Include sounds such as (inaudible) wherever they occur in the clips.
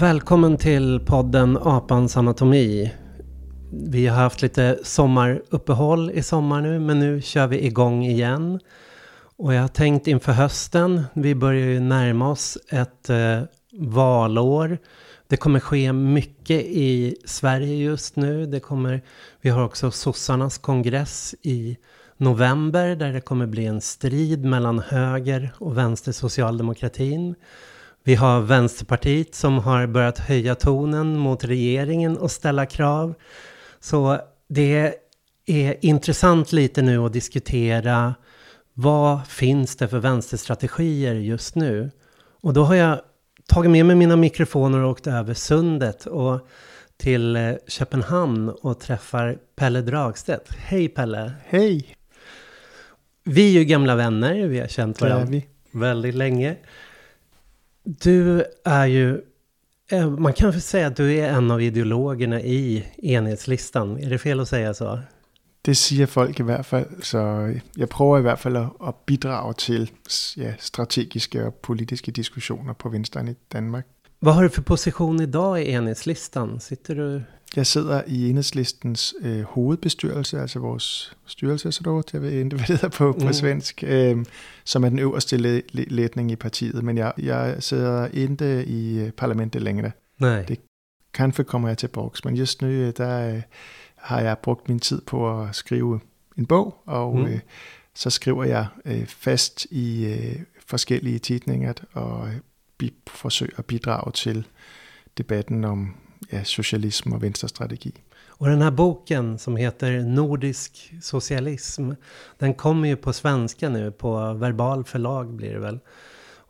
Välkommen till podden Apans anatomi. Vi har haft lite sommaruppehåll i sommar nu, men nu kör vi igång igen. Och jag har tänkt inför hösten, vi börjar ju närma oss ett eh, valår. Det kommer ske mycket i Sverige just nu. Det kommer, vi har också sossarnas kongress i november där det kommer bli en strid mellan höger och vänster socialdemokratin. Vi har Vänsterpartiet som har börjat höja tonen mot regeringen och ställa krav. Så det är intressant lite nu att diskutera vad finns det för vänsterstrategier just nu? Och då har jag tagit med mig mina mikrofoner och åkt över sundet och till eh, Köpenhamn och träffar Pelle Dragstedt. Hej Pelle! Hej! Vi är ju gamla vänner, vi har känt varandra väldigt länge. Du är ju, eh, man kan väl säga att du är en av ideologerna i enhetslistan. Är det fel att säga så? Det siger folk i hvert fald, så jeg prøver i hvert fald at, bidrage til ja, strategiske og politiske diskussioner på vänstern i Danmark. Vad har du för position idag i enhetslistan? Sitter du jeg sidder i enhedslistens øh, hovedbestyrelse, altså vores styrelsesråd, jeg ved ikke, (laughs) hvad det hedder på, mm. på svensk, øh, som er den øverste le- ledning i partiet. Men jeg, jeg sidder ikke i øh, parlamentet længere. Nej. Det kanskje kommer jeg til boks, men just nu øh, der øh, har jeg brugt min tid på at skrive en bog, og mm. øh, så skriver jeg øh, fast i øh, forskellige tidninger og øh, forsøger at bidrage til debatten om ja, socialism och vänsterstrategi. Och den här boken som heter Nordisk socialism, den kommer ju på svenska nu, på Verbal förlag blir det väl.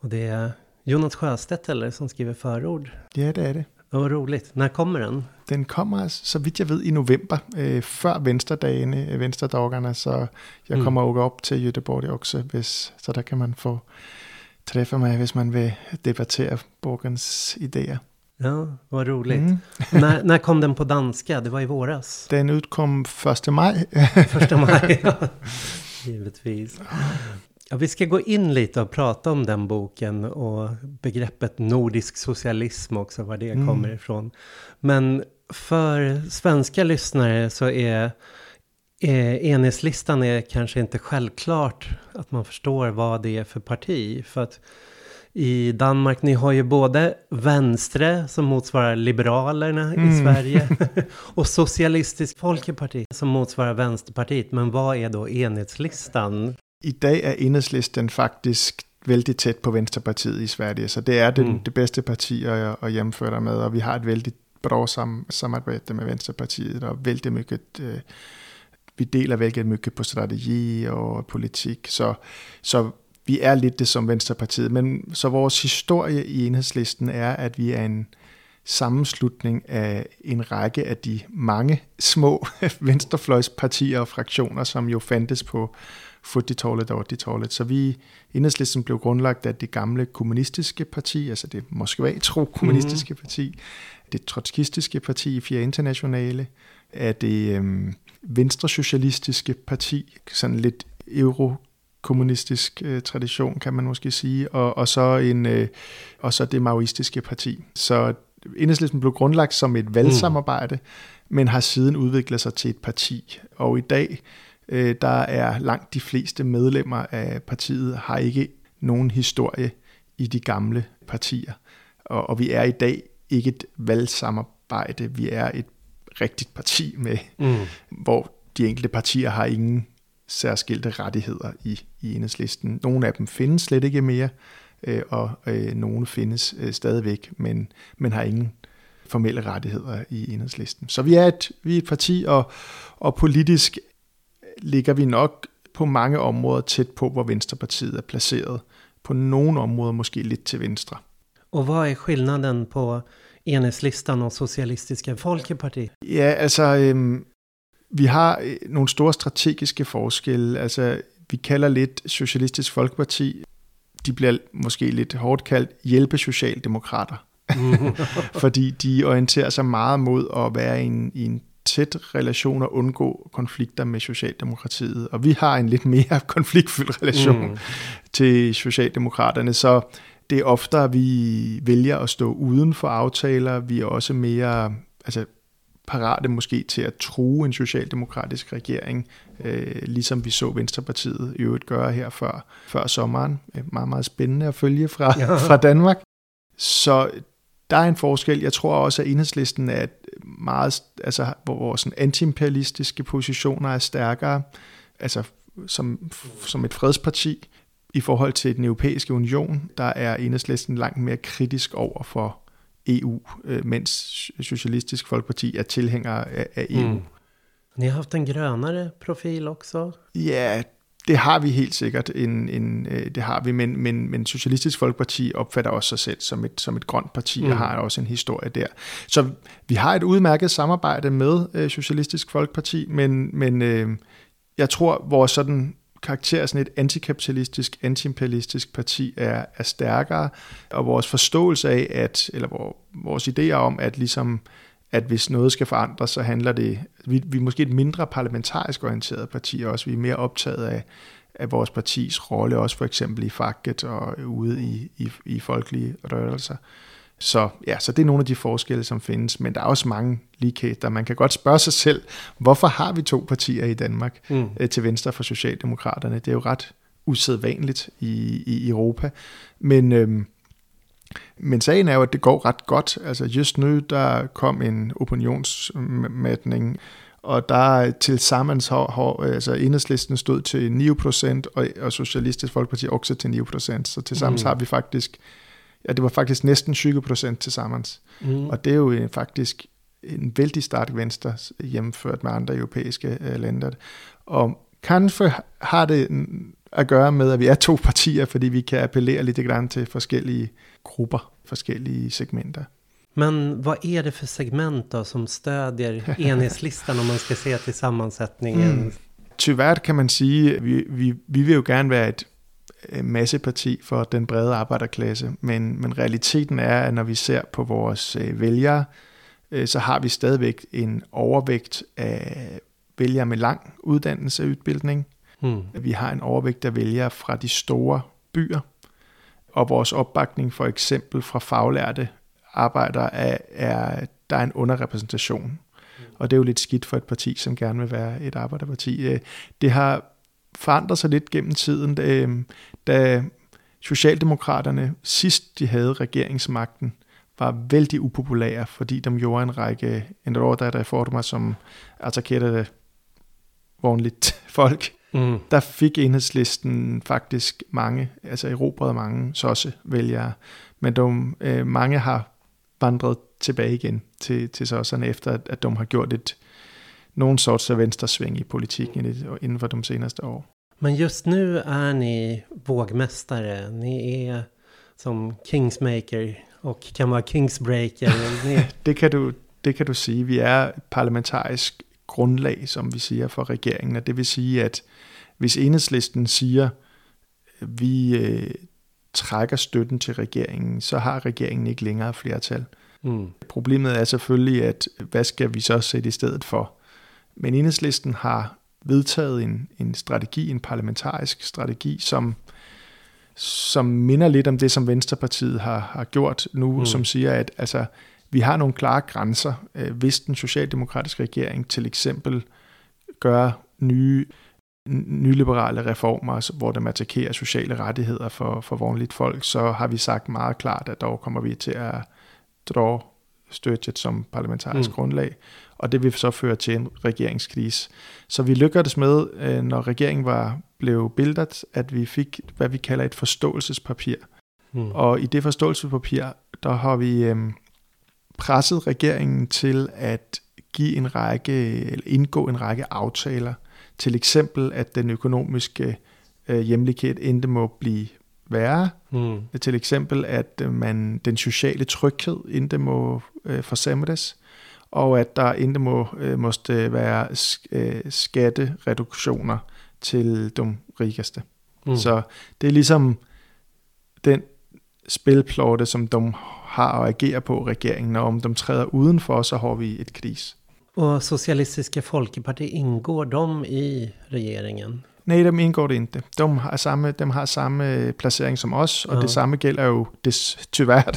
Och det är Jonas Sjöstedt eller som skriver förord. Ja, det är det. Vad roligt. När kommer den? Den kommer, så vidt jeg ved, i november, øh, før Venstredagene, øh, Venstredagerne, så jeg mm. kommer mm. op til Göteborg også, hvis, så der kan man få træffe mig, hvis man vil debattere bokens idéer. Ja, vad roligt. Mm. (laughs) när, när kom den på danska? Det var i våras. Den utkom första maj. (laughs) första maj, ja. (laughs) Givetvis. Ja, vi ska gå in lite och prata om den boken och begreppet nordisk socialism också, var det mm. kommer ifrån. Men för svenska lyssnare så är eh, enhetslistan är kanske inte självklart att man förstår vad det är för parti. För att i Danmark. Ni har ju både Vänstre som motsvarar Liberalerna mm. i Sverige (laughs) och Socialistisk Folkeparti som motsvarar Vänsterpartiet. Men vad är då enhetslistan? Idag är enhedslisten faktisk väldigt tæt på Vänsterpartiet i Sverige, så det är det, mm. det bedste parti at, at jämföra med, og vi har et väldigt bra sam, samarbete med Vänsterpartiet, og väldigt mycket, øh, vi deler väldigt mycket på strategi og politik, så, så vi er lidt det som Venstrepartiet, men så vores historie i enhedslisten er, at vi er en sammenslutning af en række af de mange små (laughs) venstrefløjspartier og fraktioner, som jo fandtes på 40-tallet og 80-tallet. Så vi, enhedslisten blev grundlagt af det gamle kommunistiske parti, altså det Moskva-tro kommunistiske mm. parti, det trotskistiske parti, Fjerde Internationale, af det øhm, venstre-socialistiske parti, sådan lidt euro kommunistisk øh, tradition, kan man måske sige, og, og, så en, øh, og så det maoistiske parti. Så Enhedslisten blev grundlagt som et valgsamarbejde, mm. men har siden udviklet sig til et parti. Og i dag, øh, der er langt de fleste medlemmer af partiet, har ikke nogen historie i de gamle partier. Og, og vi er i dag ikke et valgsamarbejde, vi er et rigtigt parti med, mm. hvor de enkelte partier har ingen særskilte rettigheder i, i enhedslisten. Nogle af dem findes slet ikke mere, øh, og øh, nogle findes øh, stadigvæk, men, men har ingen formelle rettigheder i enhedslisten. Så vi er et, vi er et parti, og, og politisk ligger vi nok på mange områder tæt på, hvor Venstrepartiet er placeret. På nogle områder måske lidt til venstre. Og hvad er skillnaden på enhedslistan og Socialistiska Folkeparti? Ja, altså øhm, vi har øh, nogle store strategiske forskelle. Altså, vi kalder lidt Socialistisk Folkeparti, de bliver måske lidt hårdt kaldt hjælpe socialdemokrater. (laughs) Fordi de orienterer sig meget mod at være i en, i en tæt relation og undgå konflikter med Socialdemokratiet. Og vi har en lidt mere (laughs) konfliktfyldt relation mm. til Socialdemokraterne. Så det er oftere, vi vælger at stå uden for aftaler. Vi er også mere altså, parate måske til at true en socialdemokratisk regering, øh, ligesom vi så Venstrepartiet i øvrigt gøre her før, før sommeren. Meget, meget spændende at følge fra, ja. (laughs) fra Danmark. Så der er en forskel. Jeg tror også, at enhedslisten er meget, altså, hvor sådan antiimperialistiske positioner er stærkere, altså som, som et fredsparti. I forhold til den europæiske union, der er enhedslisten langt mere kritisk over for EU, øh, mens Socialistisk Folkeparti er tilhænger af, af EU. Mm. Ni har haft en grønnere profil også? Ja, det har vi helt sikkert, en, en, øh, det har vi, men, men, men Socialistisk Folkeparti opfatter også sig selv som et, som et grønt parti, mm. og har også en historie der. Så vi har et udmærket samarbejde med øh, Socialistisk Folkeparti, men, men øh, jeg tror, vores sådan karakter sådan et antikapitalistisk, antiimperialistisk parti er, er stærkere, og vores forståelse af, at, eller vores idéer om, at ligesom at hvis noget skal forandres, så handler det, vi, vi er måske et mindre parlamentarisk orienteret parti også, vi er mere optaget af, af vores partis rolle, også for eksempel i facket og ude i, i, i folkelige rørelser. Så ja, så det er nogle af de forskelle, som findes, men der er også mange ligheder. Man kan godt spørge sig selv, hvorfor har vi to partier i Danmark mm. øh, til venstre for Socialdemokraterne? Det er jo ret usædvanligt i, i Europa. Men, øhm, men sagen er jo, at det går ret godt. Altså just nu, der kom en opinionsmætning, og der til sammen har, har altså enhedslisten stod til 9%, og, og Socialistisk Folkeparti også til 9%, så til sammen mm. har vi faktisk ja, det var faktisk næsten 20 procent til sammen. Mm. Og det er jo faktisk en vældig stærk venstre hjemført med andre europæiske øh, lande. Og kanskje har det at gøre med, at vi er to partier, fordi vi kan appellere lidt grann til forskellige grupper, forskellige segmenter. Men vad är det för segment då som stödjer (laughs) enhetslistan om man ska se till sammansättningen? Mm. Tyvärr kan man sige, vi, vi, vi vil jo gerne være et masseparti for den brede arbejderklasse, men, men realiteten er, at når vi ser på vores øh, vælgere, øh, så har vi stadigvæk en overvægt af vælgere med lang uddannelse og udbildning. Hmm. Vi har en overvægt af vælgere fra de store byer, og vores opbakning for eksempel fra faglærte arbejdere er, er der er en underrepræsentation. Hmm. Og det er jo lidt skidt for et parti, som gerne vil være et arbejderparti. Det har forandret sig lidt gennem tiden. Da, da Socialdemokraterne sidst de havde regeringsmagten, var vældig upopulære, fordi de gjorde en række reformer, som attackerede vanligt folk. Mm. Der fik enhedslisten faktisk mange, altså erobrede mange såse vælgere, men de, øh, mange har vandret tilbage igen til, til såserne, efter at de har gjort et, nogen sorts af venstresving i politikken inden for de seneste år. Men just nu är ni vågmästare. Ni är som kingsmaker och kan vara kingsbreaker. (laughs) det, kan du, det kan du sige. Vi er parlamentarisk grundlag, som vi siger, for regeringen. Og det vil sige, at hvis enhedslisten siger, vi øh, trækker støtten til regeringen, så har regeringen ikke længere flertal. Mm. Problemet er selvfølgelig, at hvad skal vi så sætte i stedet for? Men enhedslisten har vedtaget en, en strategi, en parlamentarisk strategi, som, som minder lidt om det, som Venstrepartiet har, har gjort nu, mm. som siger, at altså, vi har nogle klare grænser. Øh, hvis den socialdemokratiske regering til eksempel gør nye nyliberale reformer, hvor der attackerer sociale rettigheder for, for vanligt folk, så har vi sagt meget klart, at dog kommer vi til at drage støttet som parlamentarisk mm. grundlag og det vil så føre til en regeringskrise. Så vi lykkedes med, øh, når regeringen var blev bildet, at vi fik, hvad vi kalder et forståelsespapir. Hmm. Og i det forståelsespapir, der har vi øhm, presset regeringen til at give en række, eller indgå en række aftaler. Til eksempel, at den økonomiske øh, hjemlighed endte må blive værre. Hmm. Til eksempel, at øh, man den sociale tryghed endte må øh, forsamles og at der ikke må, øh, måste være øh, skattereduktioner til de rigeste. Mm. Så det er ligesom den spilplåte, som de har at agere på regeringen, og om de træder udenfor, så har vi et kris. Og Socialistiska Folkeparti, indgår de i regeringen? Nej, de indgår det inte. De har samme, de har samme placering som os, og ja. det samme gælder jo det, tyvärr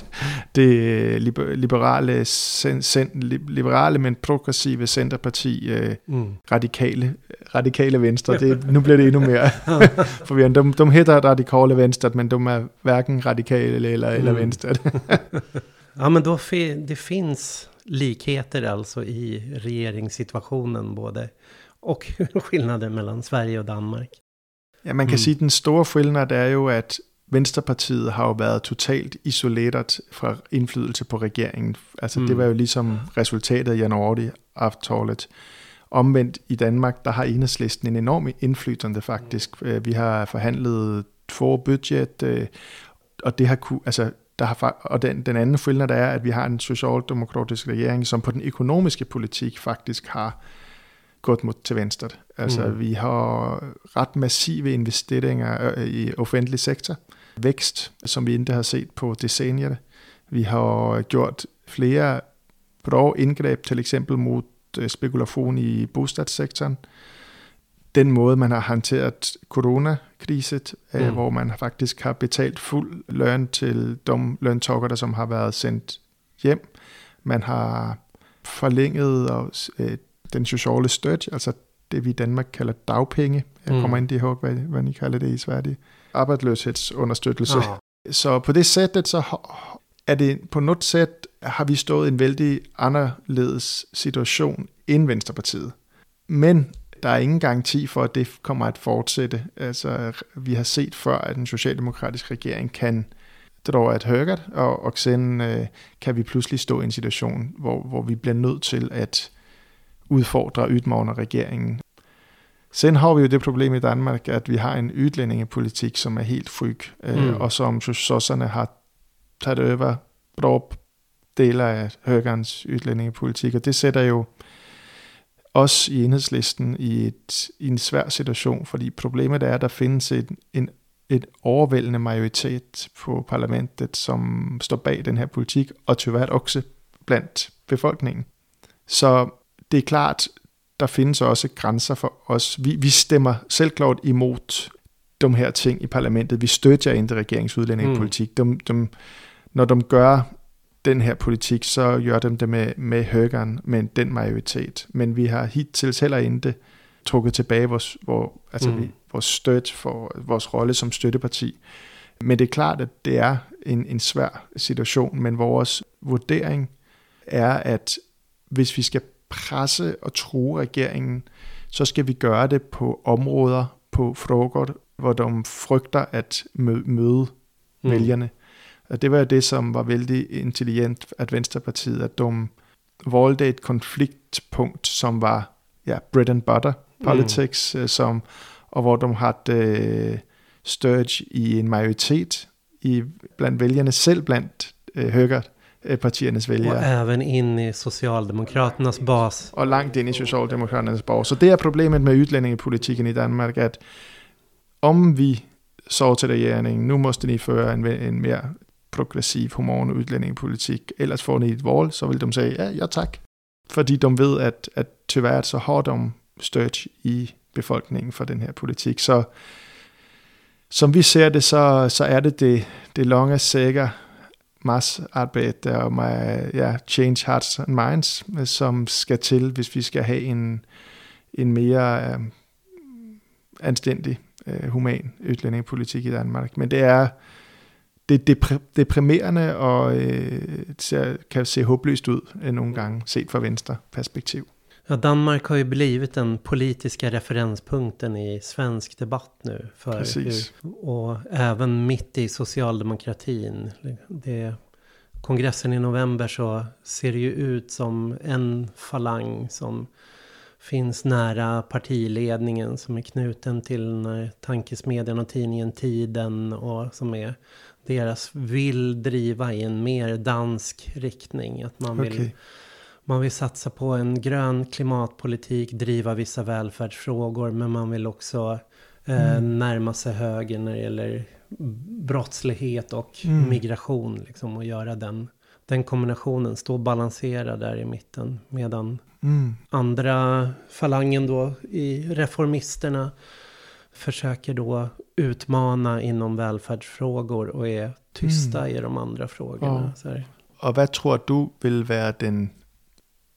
det liberale, sen, liberale men progressive centerparti, øh, mm. radikale, radikale venstre. Det, nu bliver det endnu (laughs) mere (laughs) forvirrende. De, de hedder radikale venstre, men de er hverken radikale eller, mm. eller venstre. (laughs) ja, men då det finns likheter alltså i regeringssituationen både och (laughs) skillnader mellan Sverige og Danmark. Ja, man kan mm. sige, at den store skillnad er jo, at Venstrepartiet har jo været totalt isoleret fra indflydelse på regeringen. Altså mm. det var jo ligesom resultatet af januari-aftalet. Omvendt i Danmark, der har enhedslisten en enorm indflydelse faktisk. Mm. Vi har forhandlet få budget, øh, og det har kunne, altså der har, og den, den anden skillnad er, at vi har en socialdemokratisk regering, som på den økonomiske politik faktisk har gået mod til venstre. Altså, mm. vi har ret massive investeringer øh, i offentlig sektor. Vækst, som vi ikke har set på decennier. Vi har gjort flere bra indgreb, til eksempel mod øh, spekulation i bostadssektoren. Den måde, man har håndteret coronakrisen, øh, mm. hvor man faktisk har betalt fuld løn til de løntagere, som har været sendt hjem. Man har forlænget og den sociale støtte, altså det vi i Danmark kalder dagpenge. Jeg kommer mm. ind i ihåg, hvad, hvad I kalder det i Sverige. Arbejdsløshedsunderstøttelse. Oh. Så på det sættet, så er det på noget sæt, har vi stået i en vældig anderledes situation end Venstrepartiet. Men der er ingen garanti for, at det kommer at fortsætte. Altså, vi har set før, at en socialdemokratisk regering kan dra et højt, og, og sen øh, kan vi pludselig stå i en situation, hvor, hvor vi bliver nødt til at udfordre udmagner regeringen. Sen har vi jo det problem i Danmark, at vi har en udlændingepolitik, som er helt fryg, øh, mm. og som sosserne har taget over brug deler af høgerens udlændingepolitik, og det sætter jo os i enhedslisten i, et, i en svær situation, fordi problemet er, at der findes et, en, et overvældende majoritet på parlamentet, som står bag den her politik, og tyvärr også blandt befolkningen. Så det er klart, der findes også grænser for os. Vi, vi stemmer selvklart imod de her ting i parlamentet. Vi støtter ikke regeringens udlændingepolitik. Mm. De, de, når de gør den her politik, så gør de det med, med høgeren, med den majoritet. Men vi har hittil heller ikke trukket tilbage vores, hvor, altså mm. vi, vores støt for vores rolle som støtteparti. Men det er klart, at det er en, en svær situation, men vores vurdering er, at hvis vi skal presse og true regeringen, så skal vi gøre det på områder, på frågor, hvor de frygter at møde mm. vælgerne. Og det var det, som var vældig intelligent at Venstrepartiet, at de valgte et konfliktpunkt, som var ja, bread and butter mm. politics, mm. som, og hvor de havde øh, støtte i en majoritet i, blandt vælgerne, selv blandt øh, højre Eh, partiernas väljare. Och även in i Socialdemokraternas bas. Och långt in i Socialdemokraternas bas. Så det är problemet med utlänningspolitiken i Danmark, att om vi sa till regeringen, nu måste ni föra en, en mer progressiv, human udlændingepolitik, ellers får ni et val, så vil de sige, ja, ja tak. Fordi de ved, at, at tyvärr så har de støt i befolkningen for den her politik. Så som vi ser det, så, så er det det, det lange, Mas arbejde om med ja, change hearts and minds, øh, som skal til, hvis vi skal have en, en mere øh, anstændig, øh, human udlændingepolitik i Danmark. Men det er det er deprimerende og øh, ser, kan se håbløst ud øh, nogle gange, set fra venstre perspektiv. Ja, Danmark har ju blivit den politiska referenspunkten i svensk debatt nu. För Precis. Hur, och även mitt i socialdemokratin. Det, kongressen i november så ser det ju ut som en falang som finns nära partiledningen som är knuten till tankesmedjan och tidningen Tiden och som är deras vill driva i en mer dansk riktning. Att man vill okay. Man vill satsa på en grön klimatpolitik, driva vissa välfärdsfrågor, men man vill också eh, mm. närma sig höger när det gäller brottslighet och mm. migration. Liksom, och göra den, den kombinationen, stå och balansera där i mitten. Medan mm. andra falangen då i reformisterna försöker då utmana inom välfärdsfrågor och är tysta mm. i de andra frågorna. Ja. Och vad tror du vill vara den,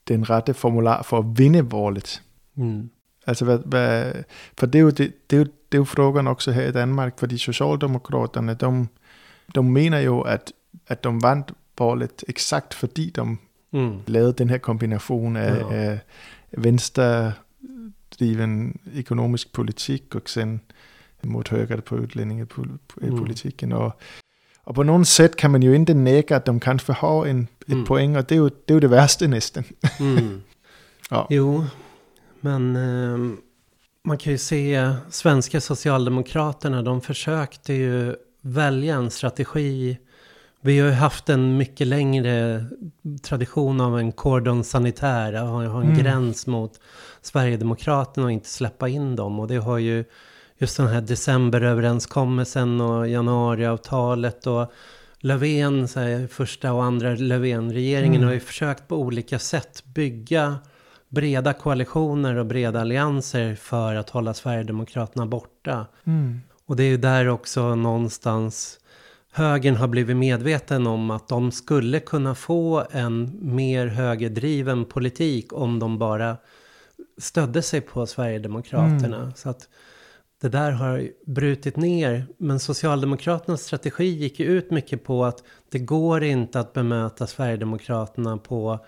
den rätta formular för att vinna valet? Mm. Altså, hvad, hvad, for det er, jo, det, det, er jo, det er jo frågan også her i Danmark, fordi Socialdemokraterne, de, de mener jo, at, at de vandt valget exakt fordi de mm. lavede den her kombination af, ja. af venstre-driven økonomisk politik og sen mod højre på udlændingepolitikken. Mm. Og, og på nogen sæt kan man jo ikke nægge, at de kanskje har en, et mm. point, og det er, jo, det er jo det værste næsten. mm. (laughs) ja. Jo, men eh, man kan ju se svenska socialdemokraterna, de försökte ju välja en strategi. Vi har ju haft en mycket längre tradition av en cordon sanitär, att ha en mm. gräns mot Sverigedemokraterna och inte släppa in dem. Och det har ju just den här decemberöverenskommelsen och januariavtalet och Löfven, så här, första och andra Löfven-regeringen mm. har ju försökt på olika sätt bygga breda koalitioner och breda allianser för att hålla Sverigedemokraterna borta. Mm. Och det är ju där också någonstans högern har blivit medveten om att de skulle kunna få en mer högerdriven politik om de bara stödde sig på Sverigedemokraterna. Mm. Så att det där har brutit ner. Men Socialdemokraternas strategi gick ju ut mycket på att det går inte att bemöta Sverigedemokraterna på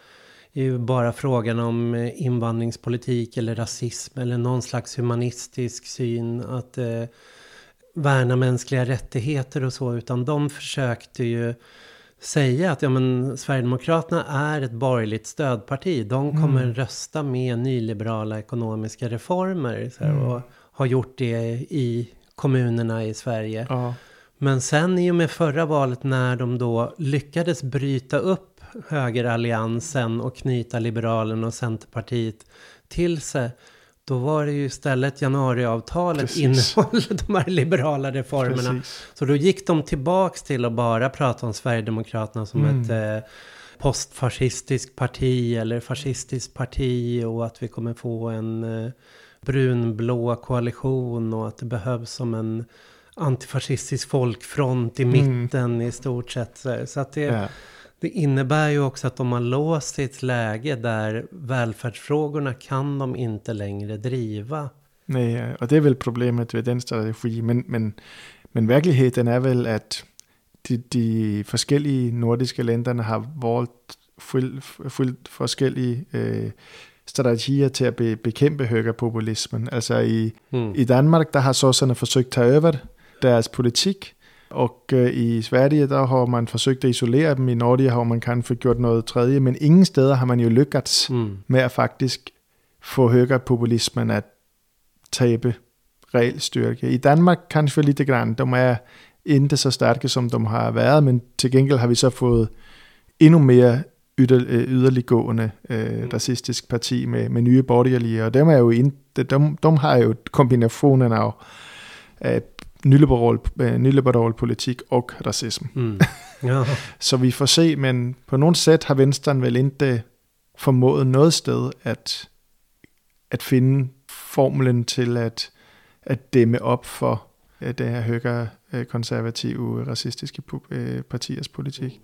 bara frågan om eh, invandringspolitik eller rasism eller någon slags humanistisk syn att eh, värna mänskliga rättigheter och så, utan de försökte ju säga att ja, men, Sverigedemokraterna är ett borgerligt stödparti. De kommer mm. rösta med nyliberala ekonomiska reformer så här, mm. och har gjort det i kommunerna i Sverige. Ja. Men sen i och med förra valet när de då lyckades bryta upp högeralliansen och knyta Liberalerna och Centerpartiet till sig. Då var det ju istället januariavtalet Precis. innehöll (laughs) de här liberala reformerna. Precis. Så då gick de tillbaks till att bara prata om Sverigedemokraterna som mm. ett eh, postfascistiskt parti eller fascistiskt parti och att vi kommer få en eh, brunblå koalition och att det behövs som en antifascistisk folkfront i mm. mitten mm. i stort sett. Så att det, ja. Det innebär ju också att de har låst sig i ett läge där välfärdsfrågorna kan de inte längre driva. Nej, och det är väl problemet med den strategi. Men, men, men verkligheten är väl att de, de forskellige nordiske länderna har valt fuldt forskellige øh, strategier til at be, bekæmpe højrepopulismen. Altså i, mm. i Danmark, der har sosserne forsøgt at tage over deres politik, og øh, i Sverige, der har man forsøgt at isolere dem. I Norge har man kanskje gjort noget tredje, men ingen steder har man jo lykkats mm. med at faktisk få højrepopulismen at tabe reel styrke. I Danmark kanskje lidt grann. De er ikke så stærke, som de har været, men til gengæld har vi så fået endnu mere yder, øh, yderliggående øh, mm. racistisk parti med, med nye borgerlige, og dem er jo ikke, de, de har jo kombinationen af, af nyliberal, øh, nyliberal politik og racism. Mm. (laughs) Ja. så vi får se, men på nogle sæt har Venstre vel ikke formået noget sted at, at finde formlen til at, at dæmme op for øh, det her højere øh, konservative, racistiske partiers politik.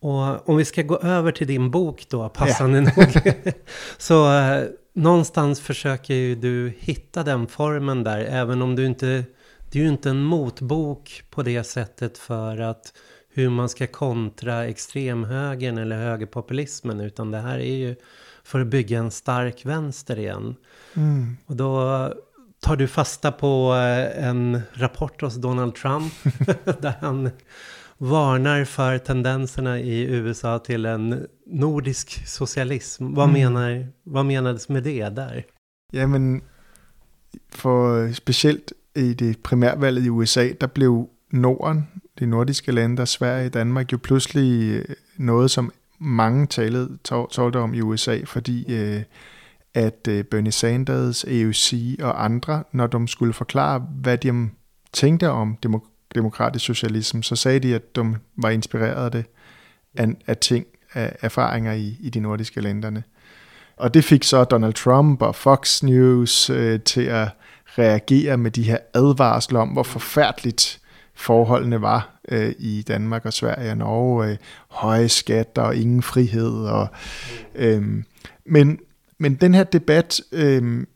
Och om vi ska gå över till din bok då, passande yeah. nog. (laughs) så eh, någonstans försöker ju du hitta den formen där, även om du inte... Det är ju inte en motbok på det sättet för att hur man ska kontra extremhögern eller högerpopulismen, utan det här är ju för att bygga en stark vänster igen. Mm. Och då tar du fasta på eh, en rapport hos Donald Trump, (laughs) där han varnar för tendenserna i USA till en nordisk socialism. Vad, mm. menar, vad menades med det där? Ja, men for specielt i det primærvalget i USA, der blev Norden, de nordiske lande, Sverige, Danmark, jo pludselig øh, noget, som mange talede, talte om i USA, fordi øh, at øh, Bernie Sanders, AOC og andre, når de skulle forklare, hvad de tænkte om demokratisk socialisme, så sagde de, at de var inspireret af det af, af ting, af erfaringer i, i de nordiske lande. Og det fik så Donald Trump og Fox News øh, til at reagere med de her advarsler om, hvor forfærdeligt forholdene var øh, i Danmark og Sverige og Norge. Øh, høje skatter og ingen frihed. Og, øh, men, men den her debat øh,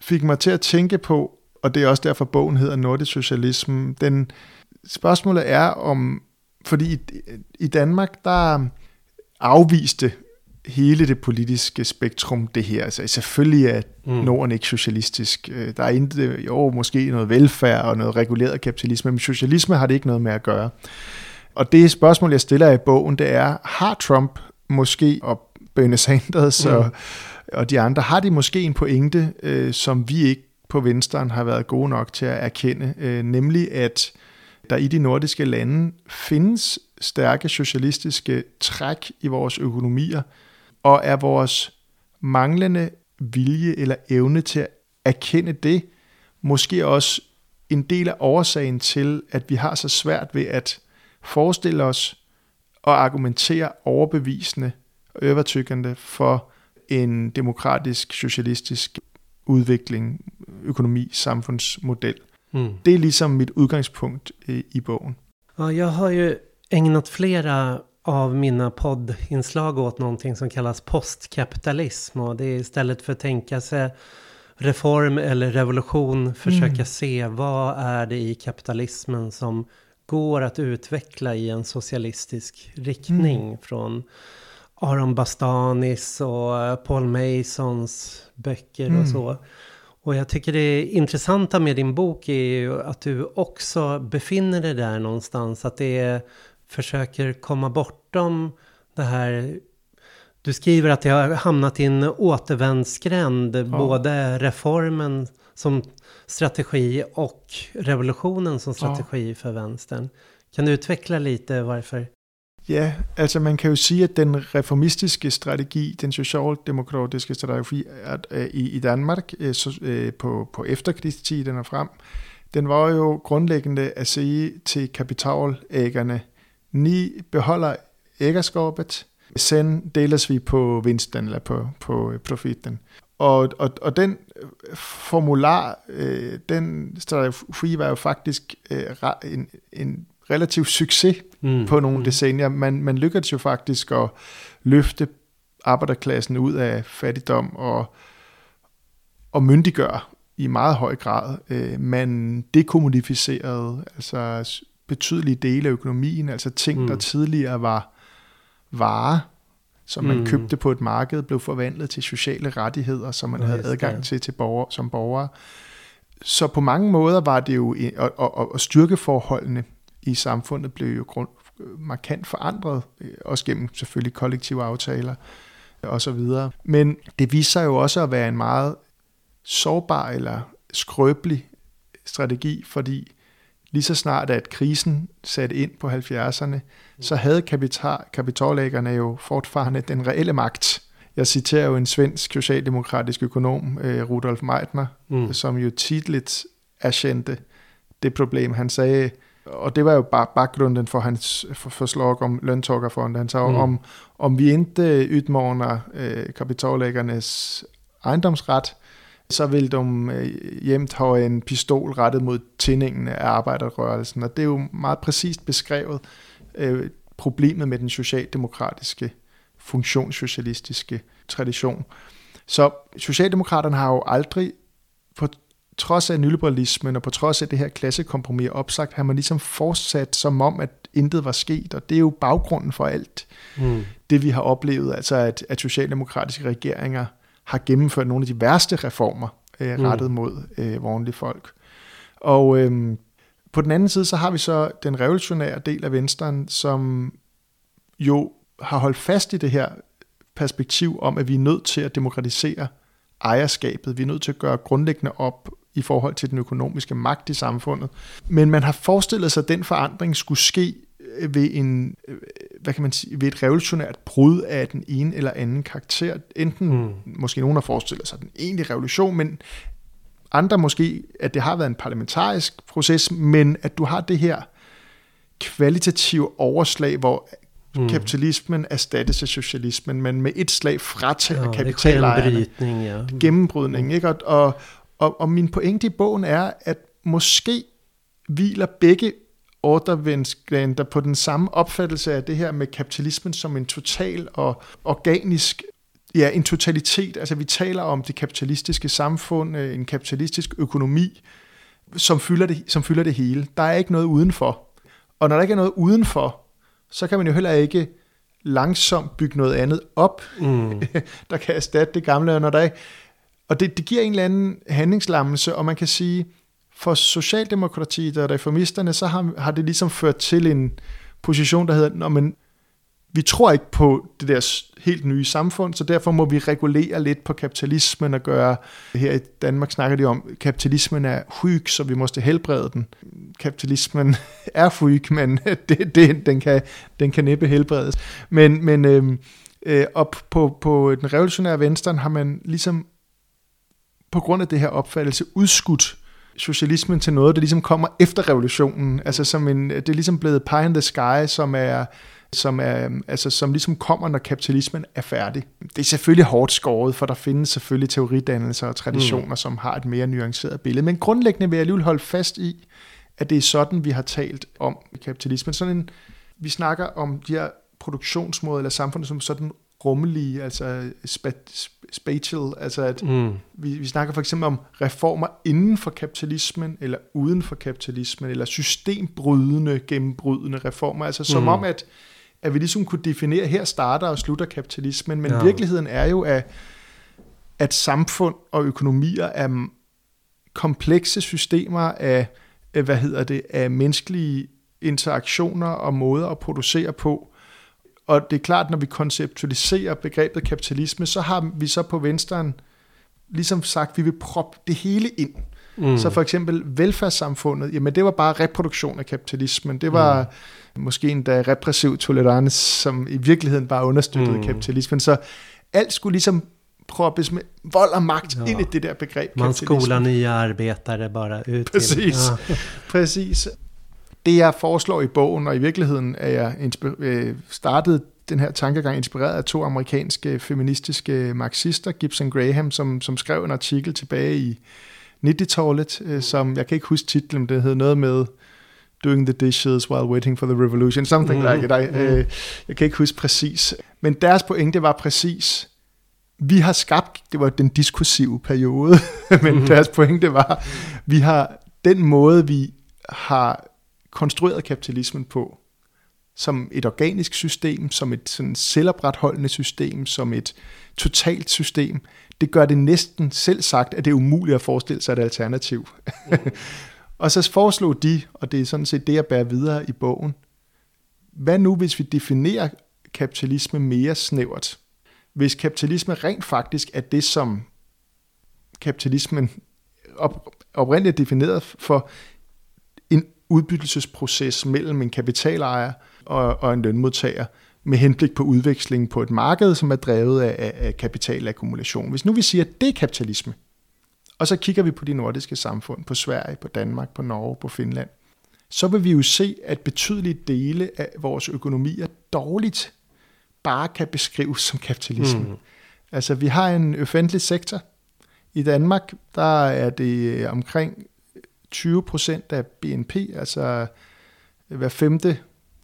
fik mig til at tænke på, og det er også derfor bogen hedder Nordisk Socialisme, den spørgsmålet er om, fordi i, i Danmark, der afviste hele det politiske spektrum det her. Altså, selvfølgelig er mm. Norden ikke socialistisk. Øh, der er intet, jo, måske noget velfærd og noget reguleret kapitalisme, men socialisme har det ikke noget med at gøre. Og det spørgsmål, jeg stiller i bogen, det er, har Trump måske, og Bernie Sanders mm. og, og de andre, har de måske en pointe, øh, som vi ikke på Venstre har været gode nok til at erkende, øh, nemlig at der i de nordiske lande findes stærke socialistiske træk i vores økonomier, og er vores manglende vilje eller evne til at erkende det, måske også en del af årsagen til, at vi har så svært ved at forestille os og argumentere overbevisende og overtykkende for en demokratisk, socialistisk udvikling, økonomi, samfundsmodel. Mm. Det är liksom mitt utgångspunkt i, boken. Ja, jag har ju ägnat flera av mina poddinslag åt någonting som kallas postkapitalism. Och det är istället för att tänka sig reform eller revolution försöka mm. se vad är det i kapitalismen som går att utveckla i en socialistisk riktning mm. från Aron Bastanis och Paul Masons böcker mm. och så. Och jag tycker det intressanta med din bok är ju att du också befinner dig där någonstans. Att det är, försöker komma bortom det här. Du skriver att det har hamnat i en återvändsgränd. Ja. Både reformen som strategi och revolutionen som strategi ja. för vänstern. Kan du utveckla lite varför? Ja, altså man kan jo sige, at den reformistiske strategi, den socialdemokratiske strategi at, uh, i, i Danmark uh, så, uh, på, på efterkrigstiden og frem, den var jo grundlæggende at sige til kapitalægerne, ni beholder ægerskabet, sen deles vi på vinsten eller på, på profitten. Og, og, og den øh, formular, øh, den strategi var jo faktisk øh, en, en relativ succes mm. på nogle mm. decennier. Man, man lykkedes jo faktisk at løfte arbejderklassen ud af fattigdom og, og myndiggøre i meget høj grad. Øh, man dekommodificerede altså betydelige dele af økonomien, altså ting, mm. der tidligere var varer, som man mm. købte på et marked, blev forvandlet til sociale rettigheder, som man havde adgang ja. til, til borger, som borgere. Så på mange måder var det jo, og, og, og styrkeforholdene i samfundet blev jo grund, markant forandret, øh, også gennem selvfølgelig kollektive aftaler og så videre. Men det viser sig jo også at være en meget sårbar eller skrøbelig strategi, fordi lige så snart at krisen satte ind på 70'erne, så havde kapital, kapitalæggerne jo fortfarande den reelle magt. Jeg citerer jo en svensk socialdemokratisk økonom, øh, Rudolf Meitner, mm. som jo tidligt erkendte det problem. Han sagde, og det var jo bare baggrunden for hans forslag om løntaggerfond. Han sagde, mm. om, om vi ikke udmåner øh, kapitalæggernes ejendomsret, så vil de øh, hjemt have en pistol rettet mod tændingen af arbejderrørelsen. Og det er jo meget præcist beskrevet øh, problemet med den socialdemokratiske, funktionssocialistiske tradition. Så Socialdemokraterne har jo aldrig på trods af nyliberalismen og på trods af det her klassekompromis opsagt, har man ligesom fortsat som om, at intet var sket, og det er jo baggrunden for alt mm. det, vi har oplevet, altså at, at socialdemokratiske regeringer har gennemført nogle af de værste reformer øh, mm. rettet mod øh, vanlige folk. Og øh, på den anden side, så har vi så den revolutionære del af Venstre, som jo har holdt fast i det her perspektiv om, at vi er nødt til at demokratisere ejerskabet. Vi er nødt til at gøre grundlæggende op i forhold til den økonomiske magt i samfundet. Men man har forestillet sig, at den forandring skulle ske øh, ved en, øh, hvad kan man sige, ved et revolutionært brud af den ene eller anden karakter. Enten, mm. måske nogen har forestillet sig den egentlige revolution, men andre måske, at det har været en parlamentarisk proces, men at du har det her kvalitative overslag, hvor mm. kapitalismen erstattes af socialismen, men med et slag fratager Ja, kapitalejerne. Gennembrydning, ikke? Og, og, og, og min pointe i bogen er, at måske hviler begge ordervensklænder på den samme opfattelse af det her med kapitalismen som en total og organisk ja, en totalitet. Altså vi taler om det kapitalistiske samfund, øh, en kapitalistisk økonomi, som fylder, det, som fylder det hele. Der er ikke noget udenfor. Og når der ikke er noget udenfor, så kan man jo heller ikke langsomt bygge noget andet op, Mm. (laughs) der kan erstatte det gamle. Og, når der er, og det, det giver en eller anden handlingslammelse, og man kan sige, for Socialdemokratiet og reformisterne, så har, har det ligesom ført til en position, der hedder, Nå, men vi tror ikke på det der helt nye samfund, så derfor må vi regulere lidt på kapitalismen og gøre, her i Danmark snakker de om, kapitalismen er syg, så vi måste helbrede den. Kapitalismen (laughs) er syg, men (laughs) det, det, den, kan, den kan næppe helbredes. Men, men øhm, øh, op på, på den revolutionære venstre har man ligesom på grund af det her opfattelse udskudt socialismen til noget, der ligesom kommer efter revolutionen. Altså som en, det er ligesom blevet pie in the sky, som er som, er, altså, som ligesom kommer, når kapitalismen er færdig. Det er selvfølgelig hårdt skåret, for der findes selvfølgelig teoridannelser og traditioner, mm. som har et mere nuanceret billede. Men grundlæggende vil jeg alligevel holde fast i, at det er sådan, vi har talt om kapitalismen. Sådan en, vi snakker om de her produktionsmåder eller samfundet som sådan rummelige, altså spa- spatial, altså at Mm. vi, vi snakker for eksempel om reformer inden for kapitalismen, eller uden for kapitalismen, eller systembrydende, gennembrydende reformer. Altså som Mm. om, at, at vi ligesom kunne definere, her starter og slutter kapitalismen, men Ja. virkeligheden er jo, at, at samfund og økonomier er komplekse systemer af, hvad hedder det, af menneskelige interaktioner og måder at producere på. Og det er klart, når vi konceptualiserer begrebet kapitalisme, så har vi så på venstren ligesom sagt, at vi vil proppe det hele ind. Mm. Så for eksempel velfærdssamfundet, jamen det var bare reproduktion af kapitalismen. Det var mm. måske endda repressiv tolerance, som i virkeligheden bare understøttede Mm. kapitalismen. Så alt skulle ligesom proppes med vold og magt Ja. ind i det der begreb Man nya arbetare bara ut till... Precis. Ja. Præcis. Det jeg foreslår i bogen, og i virkeligheden er jeg øh, startet den her tankegang inspireret af to amerikanske feministiske marxister, Gibson Graham, som, som skrev en artikel tilbage i 90-tallet, øh, som jeg kan ikke huske titlen, det hed noget med Doing the dishes while waiting for the revolution, something Mhm. mm. like it. Øh, jeg kan ikke huske præcis. Men deres pointe var præcis, vi har skabt, det var den diskursive periode, (laughs) men Mhm. deres pointe var, vi har den måde, vi har konstrueret kapitalismen på, som et organisk system, som et sådan selvopretholdende system, som et totalt system, det gør det næsten selv sagt, at det er umuligt at forestille sig et alternativ. (laughs) og så foreslog de, og det er sådan set det, jeg bærer videre i bogen, hvad nu hvis vi definerer kapitalisme mere snævert? Hvis kapitalisme rent faktisk er det, som kapitalismen op, oprindeligt er defineret for udbyttelsesproces mellem en kapitalejer og, og en lønmodtager med henblik på udveksling på et marked, som er drevet af, af, kapitalakkumulation. Hvis nu vi siger, at det er kapitalisme, og så kigger vi på de nordiske samfund, på Sverige, på Danmark, på Norge, på Finland, så vil vi jo se, at betydelige dele af vores økonomier dårligt bare kan beskrives som kapitalisme. Mm. Altså, vi har en offentlig sektor. I Danmark, der er det omkring 20 procent af BNP, altså hver femte